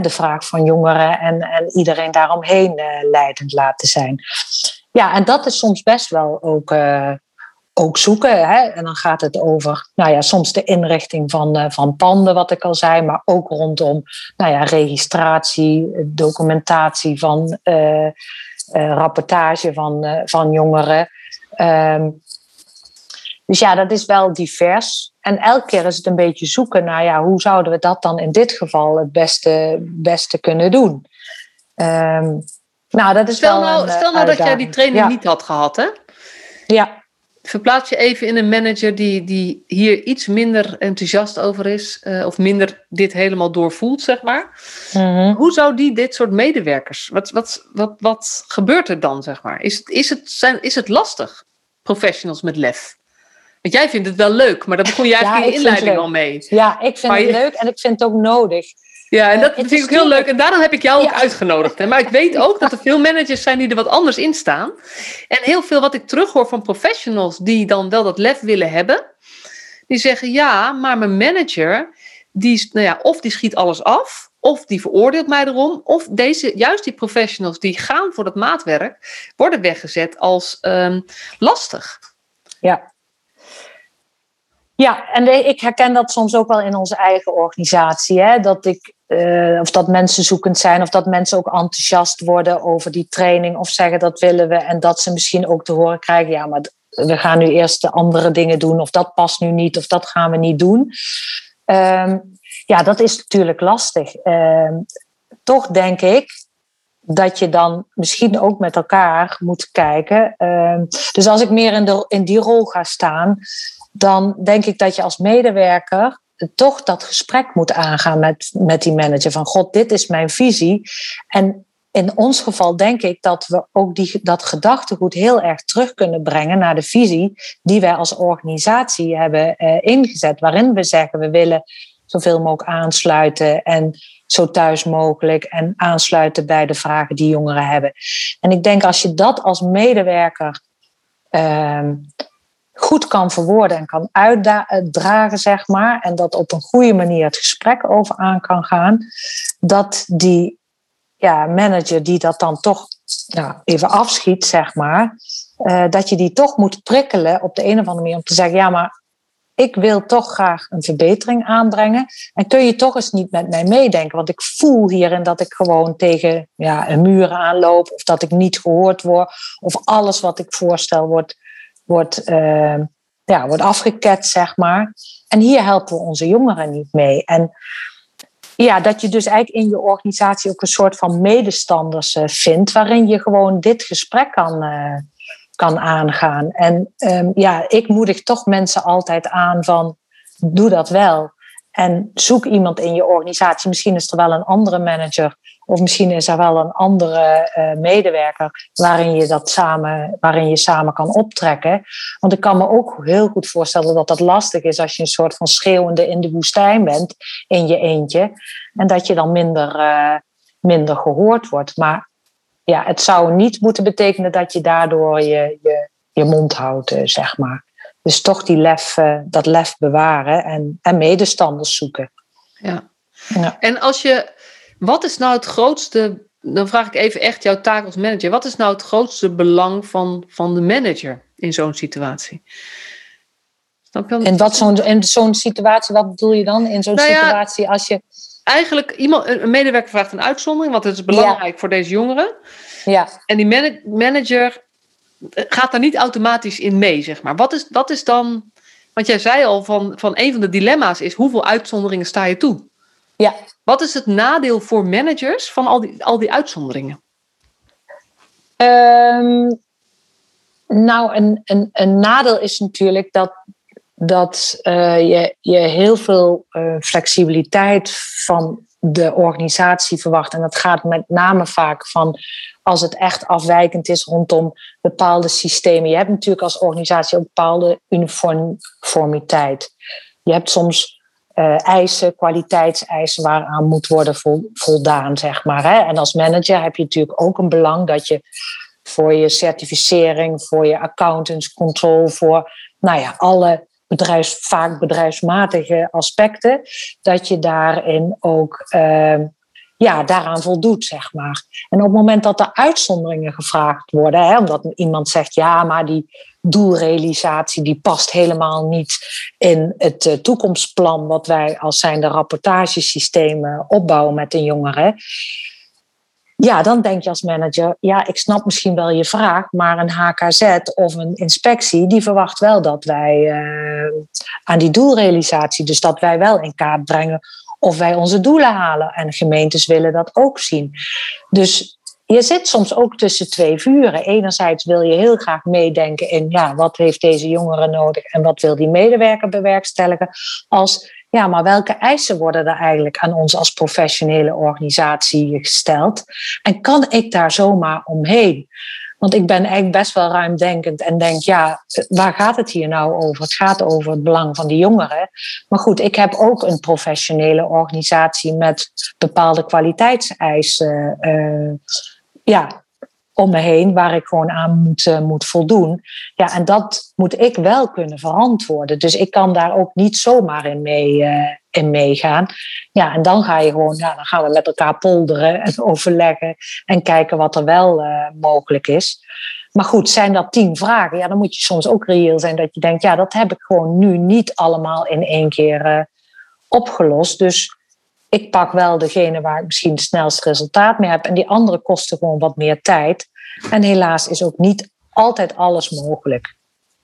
de vraag van jongeren en, en iedereen daaromheen leidend laten zijn. Ja, en dat is soms best wel ook ook zoeken. Hè? En dan gaat het over, nou ja, soms de inrichting van, uh, van panden, wat ik al zei, maar ook rondom, nou ja, registratie, documentatie van uh, uh, rapportage van, van jongeren. Um, dus ja, dat is wel divers. En elke keer is het een beetje zoeken naar, ja, hoe zouden we dat dan in dit geval het beste, beste kunnen doen? Um, nou, dat is stel wel nou, een, Stel nou dat jij die training ja. niet had gehad, hè? Ja. Verplaats je even in een manager die, die hier iets minder enthousiast over is, uh, of minder dit helemaal doorvoelt, zeg maar. Mm -hmm. Hoe zou die dit soort medewerkers, wat, wat, wat, wat gebeurt er dan, zeg maar? Is, is, het, zijn, is het lastig, professionals met lef? Want jij vindt het wel leuk, maar daar begon je eigenlijk ja, in je inleiding al mee. Ja, ik vind Maar het je- leuk en ik vind het ook nodig. Ja, en dat Eh, het vind ik ook heel leuk. En daarom heb ik jou ook Ja. uitgenodigd. Hè. Maar ik weet ook dat er veel managers zijn die er wat anders in staan. En heel veel wat ik terughoor van professionals die dan wel dat lef willen hebben. Die zeggen ja, maar mijn manager, die, nou ja, of die schiet alles af. Of die veroordeelt mij erom. Of deze, juist die professionals die gaan voor dat maatwerk, worden weggezet als ehm, lastig. Ja. Ja, en ik herken dat soms ook wel in onze eigen organisatie. Hè? Dat ik, eh, of dat mensen zoekend zijn, of dat mensen ook enthousiast worden over die training, of zeggen dat willen we. En dat ze misschien ook te horen krijgen, ja, maar we gaan nu eerst de andere dingen doen, of dat past nu niet, of dat gaan we niet doen. Ehm, ja, dat is natuurlijk lastig. Ehm, toch denk ik dat je dan misschien ook met elkaar moet kijken. Ehm, dus als ik meer in, in die rol ga staan, dan denk ik dat je als medewerker toch dat gesprek moet aangaan met, met die manager. Van god, dit is mijn visie. En in ons geval denk ik dat we ook die, dat gedachtegoed heel erg terug kunnen brengen naar de visie die wij als organisatie hebben eh, ingezet. Waarin we zeggen we willen zoveel mogelijk aansluiten en zo thuis mogelijk en aansluiten bij de vragen die jongeren hebben. En ik denk als je dat als medewerker ehm, goed kan verwoorden en kan uitdragen, zeg maar, en dat op een goede manier het gesprek over aan kan gaan, dat die ja, manager die dat dan toch even afschiet, zeg maar, uh, dat je die toch moet prikkelen op de een of andere manier om te zeggen, ja, maar ik wil toch graag een verbetering aanbrengen. En kun je toch eens niet met mij meedenken? Want ik voel hierin dat ik gewoon tegen ja, een muur aanloop, of dat ik niet gehoord word, of alles wat ik voorstel wordt, wordt, uh, ja, wordt afgeket, zeg maar. En hier helpen we onze jongeren niet mee. En ja, dat je dus eigenlijk in je organisatie ook een soort van medestanders uh, vindt, waarin je gewoon dit gesprek kan, uh, kan aangaan. En um, ja, ik moedig toch mensen altijd aan van doe dat wel. En zoek iemand in je organisatie. Misschien is er wel een andere manager of misschien is er wel een andere uh, medewerker waarin je dat samen, waarin je samen kan optrekken. Want ik kan me ook heel goed voorstellen dat dat lastig is als je een soort van schreeuwende in de woestijn bent in je eentje. En dat je dan minder, uh, minder gehoord wordt. Maar ja, het zou niet moeten betekenen dat je daardoor je, je, je mond houdt, uh, zeg maar. Dus toch die lef, dat lef bewaren en, en medestanders zoeken. Ja. ja. En als je wat is nou het grootste, dan vraag ik even echt jouw taak als manager. Wat is nou het grootste belang van, van de manager in zo'n situatie? En wat zo'n, zo'n situatie, wat bedoel je dan in zo'n nou ja, situatie als je... Eigenlijk, iemand, een medewerker vraagt een uitzondering, want het is belangrijk ja. voor deze jongeren. Ja. En die manager gaat daar niet automatisch in mee, zeg maar. Wat is, wat is dan... Want jij zei al, van, van een van de dilemma's is, hoeveel uitzonderingen sta je toe? Ja. Wat is het nadeel voor managers van al die, al die uitzonderingen? Um, nou, een, een, een nadeel is natuurlijk dat, dat uh, je, je heel veel uh, flexibiliteit van de organisatie verwacht. En dat gaat met name vaak van als het echt afwijkend is rondom bepaalde systemen. Je hebt natuurlijk als organisatie ook bepaalde uniformiteit. Je hebt soms uh, eisen, kwaliteitseisen waaraan moet worden voldaan, zeg maar. Hè? En als manager heb je natuurlijk ook een belang dat je voor je certificering, voor je accountants control, voor nou ja, alle bedrijfs, vaak bedrijfsmatige aspecten, dat je daarin ook uh, ja, daaraan voldoet, zeg maar. En op het moment dat er uitzonderingen gevraagd worden, hè, omdat iemand zegt, ja, maar die doelrealisatie die past helemaal niet in het uh, toekomstplan wat wij als zijnde rapportagesystemen opbouwen met de jongeren. Ja, dan denk je als manager, ja, ik snap misschien wel je vraag, maar een HKZ of een inspectie, die verwacht wel dat wij uh, aan die doelrealisatie, dus dat wij wel in kaart brengen of wij onze doelen halen. En gemeentes willen dat ook zien. Dus je zit soms ook tussen twee vuren. Enerzijds wil je heel graag meedenken in ja, wat heeft deze jongere nodig en wat wil die medewerker bewerkstelligen. Als ja, maar welke eisen worden er eigenlijk aan ons als professionele organisatie gesteld? En kan ik daar zomaar omheen? Want ik ben eigenlijk best wel ruimdenkend en denk, ja, waar gaat het hier nou over? Het gaat over het belang van de jongeren. Maar goed, ik heb ook een professionele organisatie met bepaalde kwaliteitseisen. Uh, ja, om me heen waar ik gewoon aan moet, uh, moet voldoen. Ja, en dat moet ik wel kunnen verantwoorden. Dus ik kan daar ook niet zomaar in, mee, uh, in meegaan. Ja, en dan ga je gewoon, ja, dan gaan we met elkaar polderen en [laughs] overleggen en kijken wat er wel uh, mogelijk is. Maar goed, zijn dat tien vragen? Ja, dan moet je soms ook reëel zijn dat je denkt, ja, dat heb ik gewoon nu niet allemaal in één keer opgelost. Dus ik pak wel degene waar ik misschien het snelste resultaat mee heb. En die andere kosten gewoon wat meer tijd. En helaas is ook niet altijd alles mogelijk.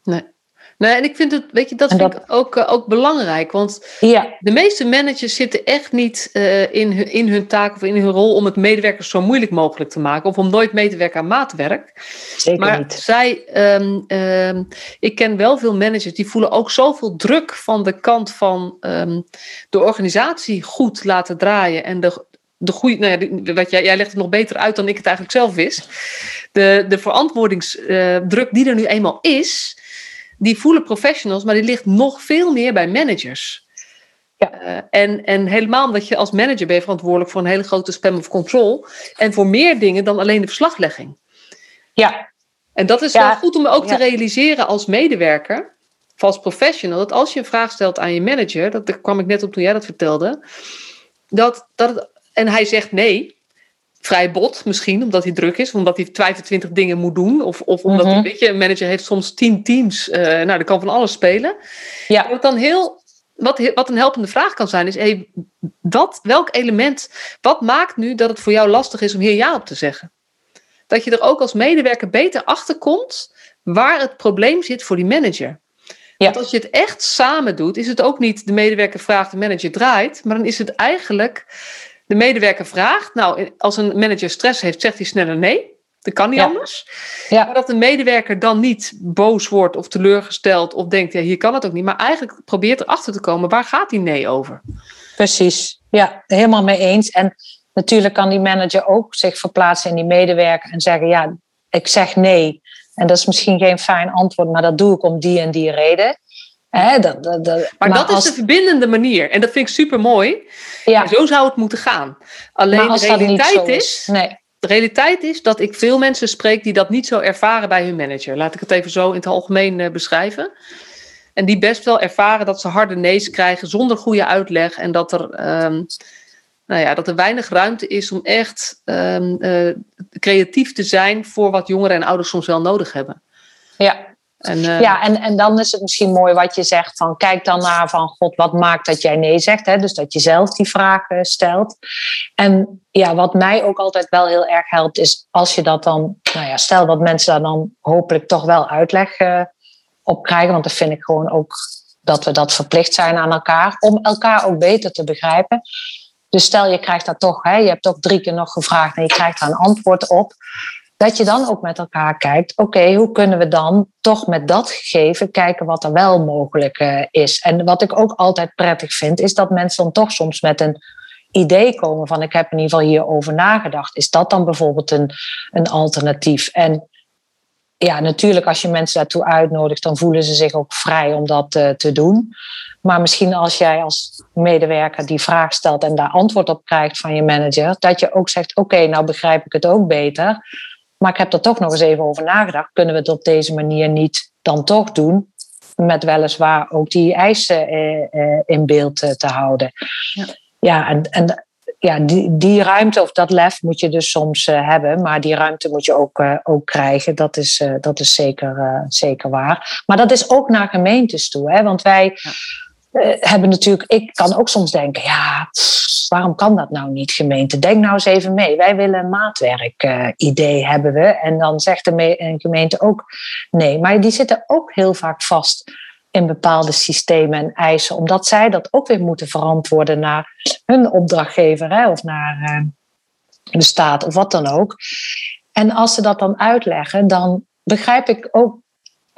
Nee. Nee, en ik vind het, weet je, dat vind ik ook, uh, ook belangrijk. Want ja. de meeste managers zitten echt niet uh, in, hun, in hun taak of in hun rol om het medewerkers zo moeilijk mogelijk te maken. Of om nooit mee te werken aan maatwerk. Zeker maar niet. zij, um, um, ik ken wel veel managers die voelen ook zoveel druk van de kant van um, de organisatie goed laten draaien. En de, de goede, nou ja, wat jij, jij legt het nog beter uit dan ik het eigenlijk zelf wist. De, de verantwoordingsdruk die er nu eenmaal is die voelen professionals, maar die ligt nog veel meer bij managers. Ja. Uh, en, en helemaal omdat je als manager ben je verantwoordelijk voor een hele grote span of control. En voor meer dingen dan alleen de verslaglegging. Ja. En dat is Ja. wel goed om ook te realiseren als medewerker, of als professional, dat als je een vraag stelt aan je manager, dat daar kwam ik net op toen jij dat vertelde, dat, dat het, en hij zegt nee, vrij bot misschien, omdat hij druk is, omdat hij 25 dingen moet doen, of, of omdat hij, Mhm. weet je, een manager heeft soms 10 teams, eh nou, dat kan van alles spelen. Ja. Wat dan heel, wat, wat een helpende vraag kan zijn, is: hey, wat, welk element, wat maakt nu dat het voor jou lastig is om hier ja op te zeggen? Dat je er ook als medewerker beter achter komt waar het probleem zit voor die manager. Ja. Want als je het echt samen doet, is het ook niet de medewerker vraagt, de manager draait, maar dan is het eigenlijk de medewerker vraagt. Nou, als een manager stress heeft, zegt hij sneller nee. Dat kan niet Ja. anders. Ja. Maar dat de medewerker dan niet boos wordt of teleurgesteld of denkt, ja, hier kan het ook niet. Maar eigenlijk probeert erachter te komen, waar gaat die nee over? Precies, ja, helemaal mee eens. En natuurlijk kan die manager ook zich verplaatsen in die medewerker en zeggen: Ja, ik zeg nee. En dat is misschien geen fijn antwoord, maar dat doe ik om die en die reden. Hè, dat, dat, dat- Maar, dat als- is de verbindende manier. En dat vind ik super mooi. ja, Zo zou het moeten gaan. Alleen de realiteit is. Nee, de realiteit is dat ik veel mensen spreek die dat niet zo ervaren bij hun manager. Laat ik het even zo in het algemeen eh, beschrijven. En die best wel ervaren dat ze harde nee's krijgen zonder goede uitleg. En dat er, ehm, nou ja, dat er weinig ruimte is om echt ehm, eh, creatief te zijn voor wat jongeren en ouders soms wel nodig hebben. ja. En, eh, Ja, en, en dan is het misschien mooi wat je zegt van kijk dan naar van God, wat maakt dat jij nee zegt? Hè? Dus dat je zelf die vragen stelt. En ja, wat mij ook altijd wel heel erg helpt is als je dat dan, nou ja, stel dat mensen daar dan hopelijk toch wel uitleg eh, op krijgen, want dat vind ik gewoon ook dat we dat verplicht zijn aan elkaar, om elkaar ook beter te begrijpen. Dus stel je krijgt dat toch, hè, je hebt toch drie keer nog gevraagd en je krijgt daar een antwoord op dat je dan ook met elkaar kijkt, oké, hoe kunnen we dan toch met dat gegeven kijken wat er wel mogelijk eh, is. En wat ik ook altijd prettig vind, is dat mensen dan toch soms met een idee komen van ik heb in ieder geval hierover nagedacht. Is dat dan bijvoorbeeld een, een alternatief? En ja, natuurlijk als je mensen daartoe uitnodigt, dan voelen ze zich ook vrij om dat eh, te doen. Maar misschien als jij als medewerker die vraag stelt en daar antwoord op krijgt van je manager, dat je ook zegt, oké, nou begrijp ik het ook beter. Maar ik heb er toch nog eens even over nagedacht. Kunnen we het op deze manier niet dan toch doen? Met weliswaar ook die eisen eh, eh, in beeld eh, te houden. Ja. Ja, en, en ja, die, die ruimte of dat lef moet je dus soms eh, hebben. Maar die ruimte moet je ook, eh, ook krijgen. Dat is, eh, dat is zeker, eh, zeker waar. Maar dat is ook naar gemeentes toe. Hè? Want wij hebben natuurlijk... Ik kan ook soms denken... Ja, waarom kan dat nou niet, gemeente? Denk nou eens even mee. Wij willen een maatwerk-idee hebben we. En dan zegt de een gemeente ook nee. Maar die zitten ook heel vaak vast in bepaalde systemen en eisen. Omdat zij dat ook weer moeten verantwoorden naar hun opdrachtgever hè, of naar eh, de staat of wat dan ook. En als ze dat dan uitleggen, dan begrijp ik ook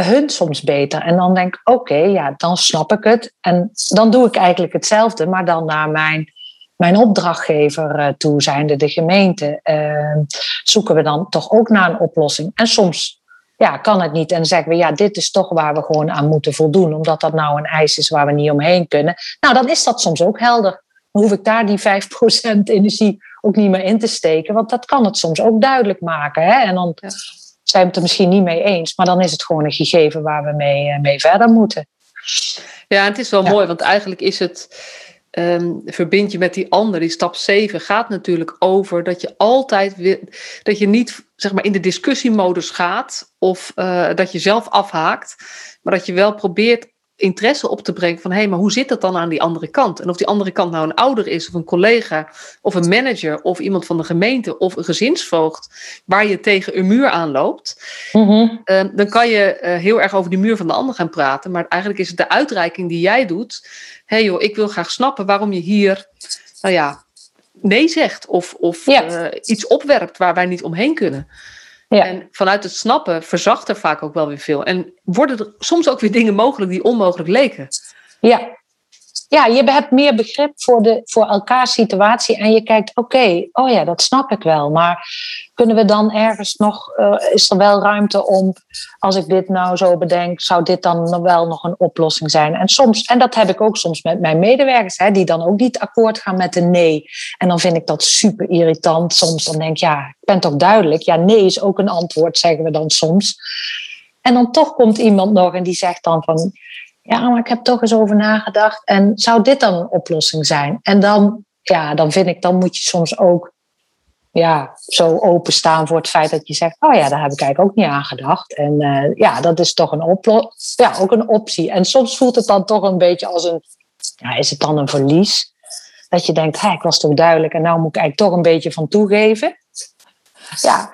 hun soms beter. En dan denk ik, oké, ja, dan snap ik het. En dan doe ik eigenlijk hetzelfde, maar dan naar mijn, mijn opdrachtgever eh, toe, zijnde de gemeente. eh, zoeken we dan toch ook naar een oplossing. En soms ja, kan het niet. En zeggen we, ja, dit is toch waar we gewoon aan moeten voldoen. Omdat dat nou een eis is waar we niet omheen kunnen. Nou, dan is dat soms ook helder. Dan hoef ik daar die 5% energie ook niet meer in te steken. Want dat kan het soms ook duidelijk maken. Hè? En dan. Zijn we het er misschien niet mee eens. Maar dan is het gewoon een gegeven waar we mee, eh, mee verder moeten. Ja, het is wel Ja. mooi, want eigenlijk is het. ehm, verbind je met die ander. Die stap 7 gaat natuurlijk over dat je altijd weer. dat je niet zeg maar in de discussiemodus gaat. of eh, dat je zelf afhaakt. maar dat je wel probeert interesse op te brengen van hé, hey, maar hoe zit dat dan aan die andere kant? En of die andere kant nou een ouder is, of een collega, of een manager, of iemand van de gemeente, of een gezinsvoogd, waar je tegen een muur aanloopt. Mhm. Uh, dan kan je uh, heel erg over die muur van de ander gaan praten. Maar eigenlijk is het de uitreiking die jij doet. Hé hey joh, ik wil graag snappen waarom je hier, nou ja, nee zegt. Of, of Ja. uh, iets opwerpt waar wij niet omheen kunnen. Ja. En vanuit het snappen verzacht er vaak ook wel weer veel. En worden er soms ook weer dingen mogelijk die onmogelijk leken. Ja, ja, je hebt meer begrip voor, de, voor elkaars situatie en je kijkt, oké, oh ja, dat snap ik wel. Maar kunnen we dan ergens nog, uh, is er wel ruimte om, als ik dit nou zo bedenk, zou dit dan wel nog een oplossing zijn? En soms, en dat heb ik ook soms met mijn medewerkers, hè, die dan ook niet akkoord gaan met een nee. En dan vind ik dat super irritant. Soms dan denk ik, ja, ik ben toch duidelijk. Ja, nee is ook een antwoord, zeggen we dan soms. En dan toch komt iemand nog en die zegt dan van, ja, maar ik heb toch eens over nagedacht. En zou dit dan een oplossing zijn? En dan, ja, dan vind ik, dan moet je soms ook ja, zo openstaan voor het feit dat je zegt, oh ja, daar heb ik eigenlijk ook niet aan gedacht. En uh, ja, dat is toch een, oplo ja, ook een optie. En soms voelt het dan toch een beetje als een, ja, is het dan een verlies? Dat je denkt, hey, ik was toch duidelijk en nou moet ik eigenlijk toch een beetje van toegeven. Ja,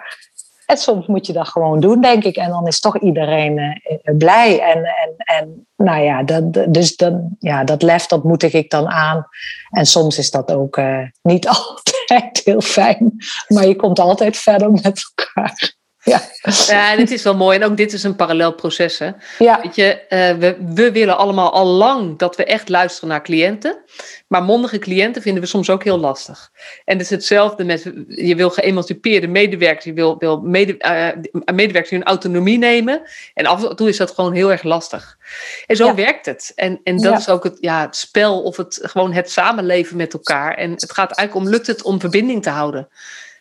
en soms moet je dat gewoon doen, denk ik. En dan is toch iedereen uh, blij. En, en, en nou ja, dat, dus dan, ja, dat lef, dat moedig ik dan aan. En soms is dat ook uh, niet [laughs] altijd heel fijn. Maar je komt altijd verder met elkaar. Ja. ja, en het is wel mooi. En ook dit is een parallel proces. Hè? Ja. Weet je, uh, we, we willen allemaal al lang dat we echt luisteren naar cliënten. Maar mondige cliënten vinden we soms ook heel lastig. En het is hetzelfde met, je wil geëmancipeerde medewerkers, je wil, wil mede, uh, medewerkers hun autonomie nemen. En af en toe is dat gewoon heel erg lastig. En zo werkt het. En, en dat is ook het, ja, het spel of het, gewoon het samenleven met elkaar. En het gaat eigenlijk om, lukt het om verbinding te houden?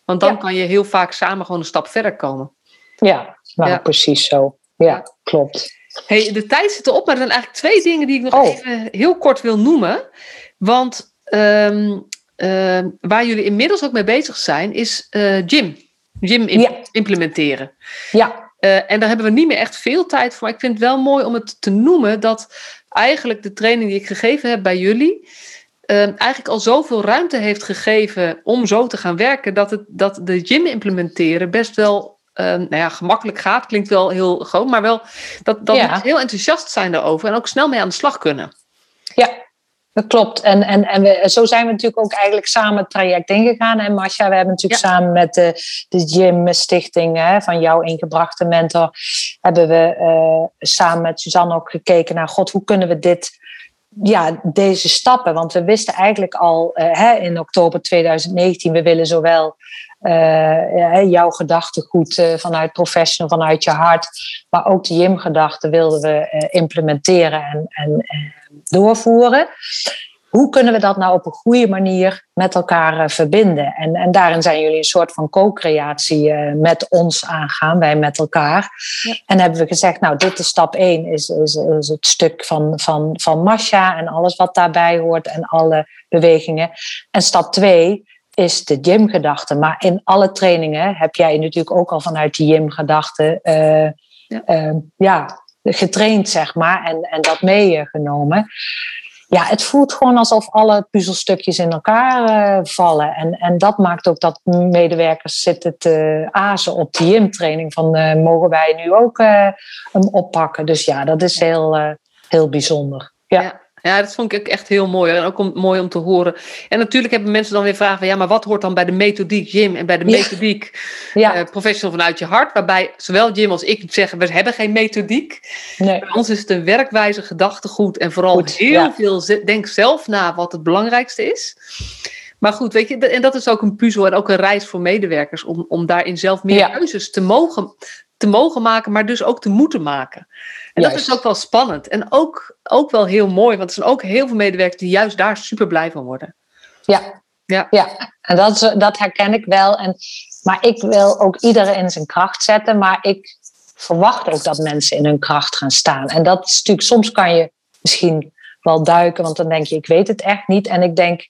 Want dan kan je heel vaak samen gewoon een stap verder komen. Ja, nou precies zo. Ja, klopt. Hey, de tijd zit erop, maar er zijn eigenlijk twee dingen die ik nog oh. even heel kort wil noemen. Want ehm, ehm, waar jullie inmiddels ook mee bezig zijn, is uh, gym. Gym implementeren. Ja. Uh, en daar hebben we niet meer echt veel tijd voor. Maar ik vind het wel mooi om het te noemen dat eigenlijk de training die ik gegeven heb bij jullie. Ehm, eigenlijk al zoveel ruimte heeft gegeven om zo te gaan werken, dat, het, dat de gym implementeren best wel nou ja, gemakkelijk gaat. Klinkt wel heel groot, maar wel dat, dat mensen heel enthousiast zijn daarover en ook snel mee aan de slag kunnen. Ja, dat klopt. En, en, en we, zo zijn we natuurlijk ook eigenlijk samen het traject ingegaan. En Masha, we hebben natuurlijk samen met de, de Gym Stichting hè, van jouw ingebrachte mentor, hebben we uh, samen met Suzanne ook gekeken naar, god, hoe kunnen we dit ja, deze stappen. Want we wisten eigenlijk al uh, hè, in oktober 2019, we willen zowel uh, jouw gedachtegoed uh, vanuit professional, vanuit je hart, maar ook de JIM-gedachten wilden we implementeren en, en doorvoeren. Hoe kunnen we dat nou op een goede manier met elkaar verbinden? En, en daarin zijn jullie een soort van co-creatie met ons aangaan, wij met elkaar. Ja. En hebben we gezegd, nou, dit is stap 1, is, is, is het stuk van, van, van Masha en alles wat daarbij hoort en alle bewegingen. En stap 2 is de gymgedachte. Maar in alle trainingen heb jij natuurlijk ook al vanuit die gymgedachte uh, ja. Uh, ja. getraind, zeg maar, en, en dat meegenomen. Ja, het voelt gewoon alsof alle puzzelstukjes in elkaar uh, vallen. En, en dat maakt ook dat medewerkers zitten te azen op die gymtraining. Van mogen wij nu ook hem oppakken? Dus ja, dat is heel, heel bijzonder. ja. Ja, dat vond ik ook echt heel mooi. En ook om, mooi om te horen. En natuurlijk hebben mensen dan weer vragen van... ja, maar wat hoort dan bij de methodiek Jim en bij de methodiek ja. Uh, professional vanuit je hart? Waarbij zowel Jim als ik zeggen, we hebben geen methodiek. Nee. Bij ons is het een werkwijze, gedachtegoed... en vooral heel veel denk zelf na wat het belangrijkste is. Maar goed, weet je, en dat is ook een puzzel en ook een reis voor medewerkers... om, om daarin zelf meer keuzes te mogen, te mogen maken, maar dus ook te moeten maken. En dat is ook wel spannend. En ook, ook wel heel mooi, want er zijn ook heel veel medewerkers die juist daar super blij van worden. Ja, ja. ja. en dat, dat herken ik wel. En, maar ik wil ook iedereen in zijn kracht zetten, maar ik verwacht ook dat mensen in hun kracht gaan staan. En dat is natuurlijk, soms kan je misschien wel duiken, want dan denk je, ik weet het echt niet. En ik denk,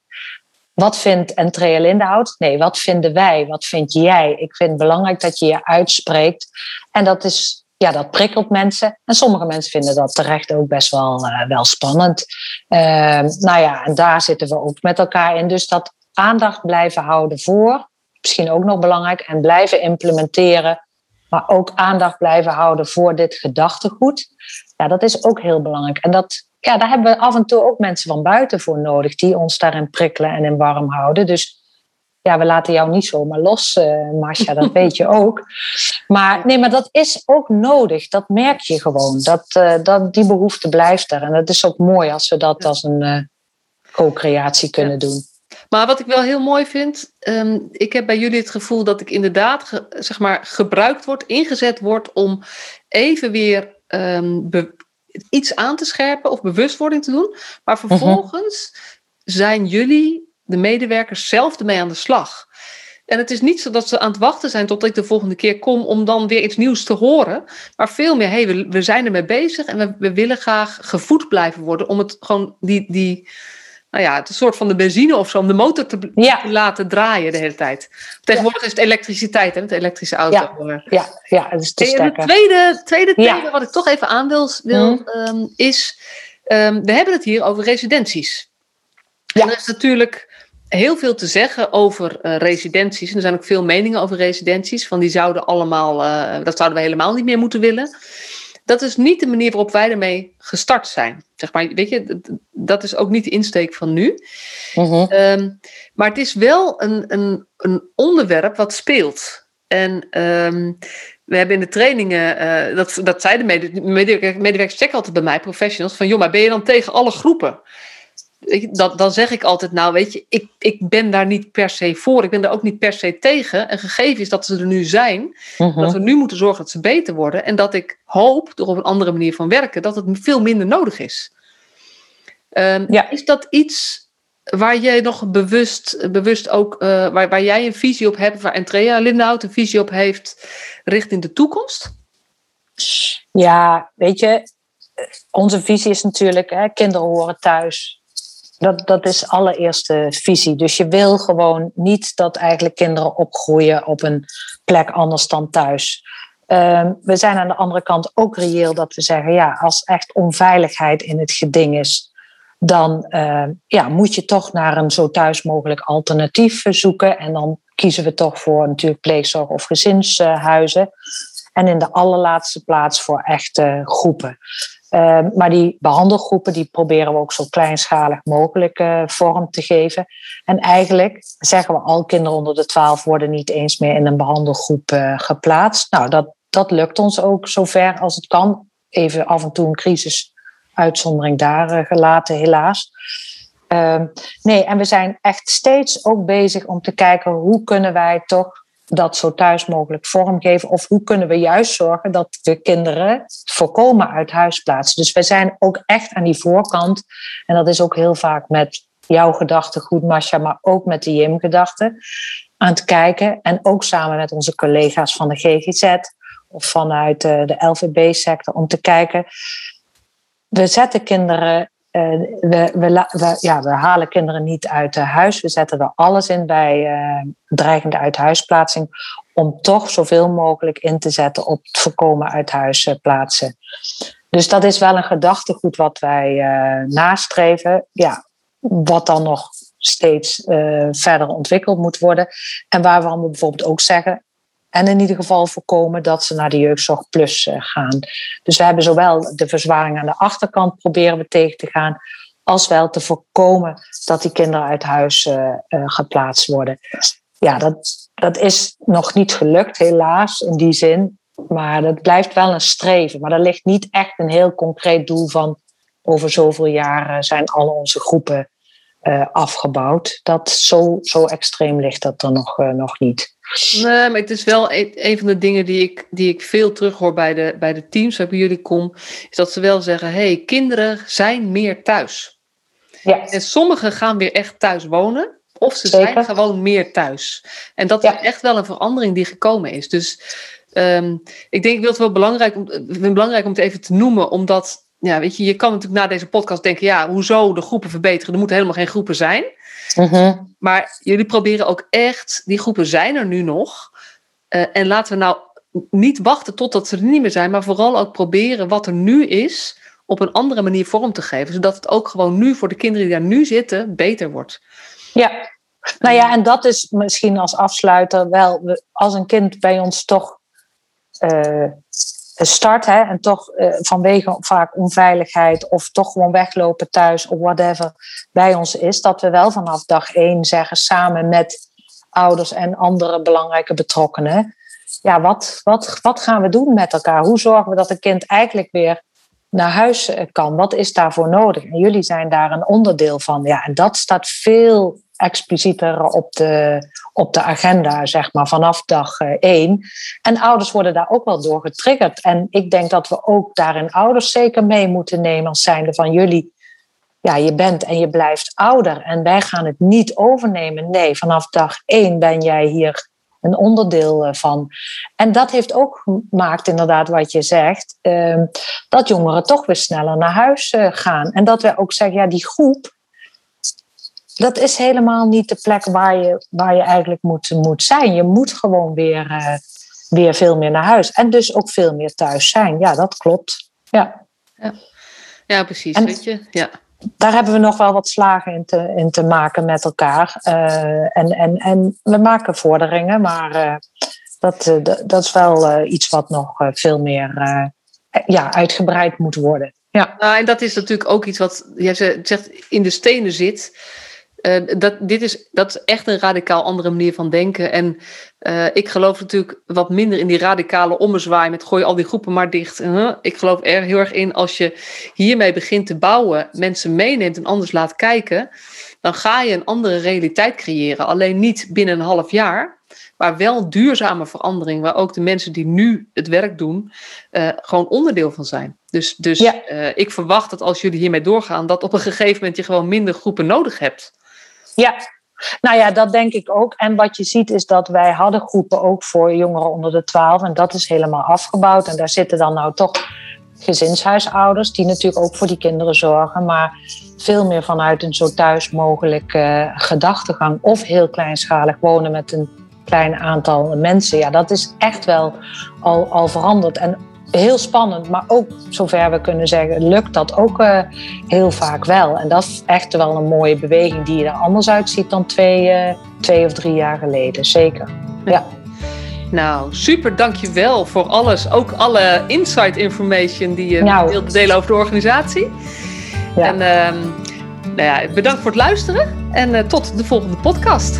wat vindt Entrea Lindenhout? Nee, wat vinden wij? Wat vind jij? Ik vind het belangrijk dat je je uitspreekt. En dat is ja, dat prikkelt mensen. En sommige mensen vinden dat terecht ook best wel, uh, wel spannend. Uh, nou ja, en daar zitten we ook met elkaar in. Dus dat aandacht blijven houden voor, misschien ook nog belangrijk, en blijven implementeren. Maar ook aandacht blijven houden voor dit gedachtegoed. Ja, dat is ook heel belangrijk. En dat, ja, daar hebben we af en toe ook mensen van buiten voor nodig, die ons daarin prikkelen en in warm houden. Dus ja, we laten jou niet zomaar los, uh, Marcia, dat [laughs] weet je ook. Maar nee, maar dat is ook nodig. Dat merk je gewoon. Dat, uh, dat die behoefte blijft er. En dat is ook mooi als we dat als een, uh, co-creatie kunnen doen. Maar wat ik wel heel mooi vind, ehm, ik heb bij jullie het gevoel dat ik inderdaad zeg maar, gebruikt word, ingezet word om even weer ehm, iets aan te scherpen of bewustwording te doen. Maar mhm. vervolgens zijn jullie, de medewerkers, zelf ermee aan de slag. En het is niet zo dat ze aan het wachten zijn tot ik de volgende keer kom om dan weer iets nieuws te horen. Maar veel meer, hey, we, we zijn ermee bezig en we, we willen graag gevoed blijven worden om het gewoon die, die, nou ja, het een soort van de benzine of zo, om de motor te, laten draaien de hele tijd. Tegenwoordig is het elektriciteit, hè, de elektrische auto. Ja, ja, ja het is te sterk. Het tweede, tweede thema wat ik toch even aan wil, wil mhm. ehm, is, um, we hebben het hier over residenties. Ja. En er is natuurlijk heel veel te zeggen over uh, residenties. En er zijn ook veel meningen over residenties. Van die zouden allemaal, uh, dat zouden we helemaal niet meer moeten willen. Dat is niet de manier waarop wij ermee gestart zijn. Zeg maar, weet je, dat is ook niet de insteek van nu. Mhm. Ehm, maar het is wel een, een, een onderwerp wat speelt. En ehm, we hebben in de trainingen, uh, dat, dat zeiden medewerkers, medewerkers checken altijd bij mij, professionals, van joh, maar ben je dan tegen alle groepen? Dat, dan zeg ik altijd, nou weet je, ik, ik ben daar niet per se voor. Ik ben daar ook niet per se tegen. Een gegeven is dat ze er nu zijn. Mhm. Dat we nu moeten zorgen dat ze beter worden. En dat ik hoop, door op een andere manier van werken, dat het veel minder nodig is. Um, ja. Is dat iets waar jij nog bewust, bewust ook, uh, waar, waar jij een visie op hebt, waar Andrea Lindhout een visie op heeft richting de toekomst? Ja, weet je, onze visie is natuurlijk, hè, kinderen horen thuis. Dat, dat is allereerste visie. Dus je wil gewoon niet dat eigenlijk kinderen opgroeien op een plek anders dan thuis. Ehm, we zijn aan de andere kant ook reëel dat we zeggen, ja, als echt onveiligheid in het geding is, dan uh, ja, moet je toch naar een zo thuis mogelijk alternatief zoeken. En dan kiezen we toch voor natuurlijk pleegzorg of gezinshuizen. En in de allerlaatste plaats voor echte groepen. Ehm, maar die behandelgroepen die proberen we ook zo kleinschalig mogelijk uh, vorm te geven. En eigenlijk zeggen we al, kinderen onder de 12 worden niet eens meer in een behandelgroep uh, geplaatst. Nou, dat, dat lukt ons ook zover als het kan. Even af en toe een crisisuitzondering daar uh, gelaten, helaas. Ehm, nee, en we zijn echt steeds ook bezig om te kijken hoe kunnen wij toch dat zo thuis mogelijk vormgeven? Of hoe kunnen we juist zorgen dat de kinderen voorkomen uit huis plaatsen? Dus wij zijn ook echt aan die voorkant. En dat is ook heel vaak met jouw gedachtegoed, Masha, maar ook met de JIM-gedachten aan het kijken. En ook samen met onze collega's van de GGZ of vanuit de LVB-sector om te kijken. We zetten kinderen uh, we, we, ja, we halen kinderen niet uit huis. We zetten er alles in bij uh, dreigende uithuisplaatsing. Om toch zoveel mogelijk in te zetten op het voorkomen uit. Dus dat is wel een gedachtegoed wat wij nastreven. Ja, wat dan nog steeds verder ontwikkeld moet worden. En waar we bijvoorbeeld ook zeggen. En in ieder geval voorkomen dat ze naar de jeugdzorg plus eh, gaan. Dus we hebben zowel de verzwaring aan de achterkant proberen we tegen te gaan, als wel te voorkomen dat die kinderen uit huis uh, uh, geplaatst worden. Ja, dat, dat is nog niet gelukt, helaas, in die zin. Maar dat blijft wel een streven. Maar er ligt niet echt een heel concreet doel van over zoveel jaren zijn al onze groepen uh, afgebouwd. Dat zo, zo extreem ligt dat er nog, uh, nog niet. Nee, maar het is wel een, een, van de dingen die ik, die ik veel terughoor bij de, bij de teams waar bij jullie kom, is dat ze wel zeggen: hé, hey, kinderen zijn meer thuis. Ja. En sommigen gaan weer echt thuis wonen, of ze zijn gewoon meer thuis. En dat is echt wel een verandering die gekomen is. Dus um, ik denk, ik wil het wel belangrijk om, belangrijk om het even te noemen, omdat ja, weet je, je kan natuurlijk na deze podcast denken, ja, hoezo de groepen verbeteren? Er moeten helemaal geen groepen zijn. Mhm. Maar jullie proberen ook echt, die groepen zijn er nu nog. Uh, en laten we nou niet wachten totdat ze er niet meer zijn, maar vooral ook proberen wat er nu is op een andere manier vorm te geven. Zodat het ook gewoon nu voor de kinderen die daar nu zitten beter wordt. Ja, nou ja, en dat is misschien als afsluiter wel, als een kind bij ons toch uh, start hè, en toch uh, vanwege vaak onveiligheid of toch gewoon weglopen thuis of whatever bij ons is, dat we wel vanaf dag één zeggen samen met ouders en andere belangrijke betrokkenen, ja, wat, wat, wat gaan we doen met elkaar? Hoe zorgen we dat een kind eigenlijk weer naar huis kan. Wat is daarvoor nodig? En jullie zijn daar een onderdeel van. Ja, en dat staat veel explicieter op de, op de agenda, zeg maar, vanaf dag eh, één. En ouders worden daar ook wel door getriggerd. En ik denk dat we ook daarin ouders zeker mee moeten nemen als zijnde van jullie. Ja, je bent en je blijft ouder en wij gaan het niet overnemen. Nee, vanaf dag één ben jij hier een onderdeel eh, van. En dat heeft ook gemaakt, inderdaad, wat je zegt, ehm, dat jongeren toch weer sneller naar huis eh, gaan. En dat we ook zeggen, ja, die groep, dat is helemaal niet de plek waar je, waar je eigenlijk moet, moet zijn. Je moet gewoon weer, uh, weer veel meer naar huis. En dus ook veel meer thuis zijn. Ja, dat klopt. Ja, ja. ja precies. En, weet je? Ja. Daar hebben we nog wel wat slagen in te, in te maken met elkaar. Uh, en, en, en we maken vorderingen, maar uh, dat, dat is wel iets wat nog veel meer ja, uitgebreid moet worden. Ja. Nou, en dat is natuurlijk ook iets wat jij zegt in de stenen zit. Uh, dat, dit is, dat is echt een radicaal andere manier van denken. En uh, ik geloof natuurlijk wat minder in die radicale ommezwaai met gooi al die groepen maar dicht. Uh, ik geloof er heel erg in als je hiermee begint te bouwen, mensen meeneemt en anders laat kijken, dan ga je een andere realiteit creëren. Alleen niet binnen een half jaar, maar wel duurzame verandering, waar ook de mensen die nu het werk doen, uh, gewoon onderdeel van zijn. Dus, dus ja. ik verwacht dat als jullie hiermee doorgaan, dat op een gegeven moment je gewoon minder groepen nodig hebt. Ja, nou ja, dat denk ik ook. En wat je ziet is dat wij hadden groepen ook voor jongeren onder de 12 en dat is helemaal afgebouwd. En daar zitten dan nou toch gezinshuisouders die natuurlijk ook voor die kinderen zorgen, maar veel meer vanuit een zo thuis mogelijk uh, gedachtegang of heel kleinschalig wonen met een klein aantal mensen. Ja, dat is echt wel al, al veranderd. En heel spannend, maar ook zover we kunnen zeggen, lukt dat ook uh, heel vaak wel. En dat is echt wel een mooie beweging die er anders uitziet dan twee, uh, twee of drie jaar geleden. Zeker. Ja. Nou, super, dankjewel voor alles. Ook alle insight information die je nou. wilt delen over de organisatie. Ja. En uh, nou ja, bedankt voor het luisteren en uh, tot de volgende podcast.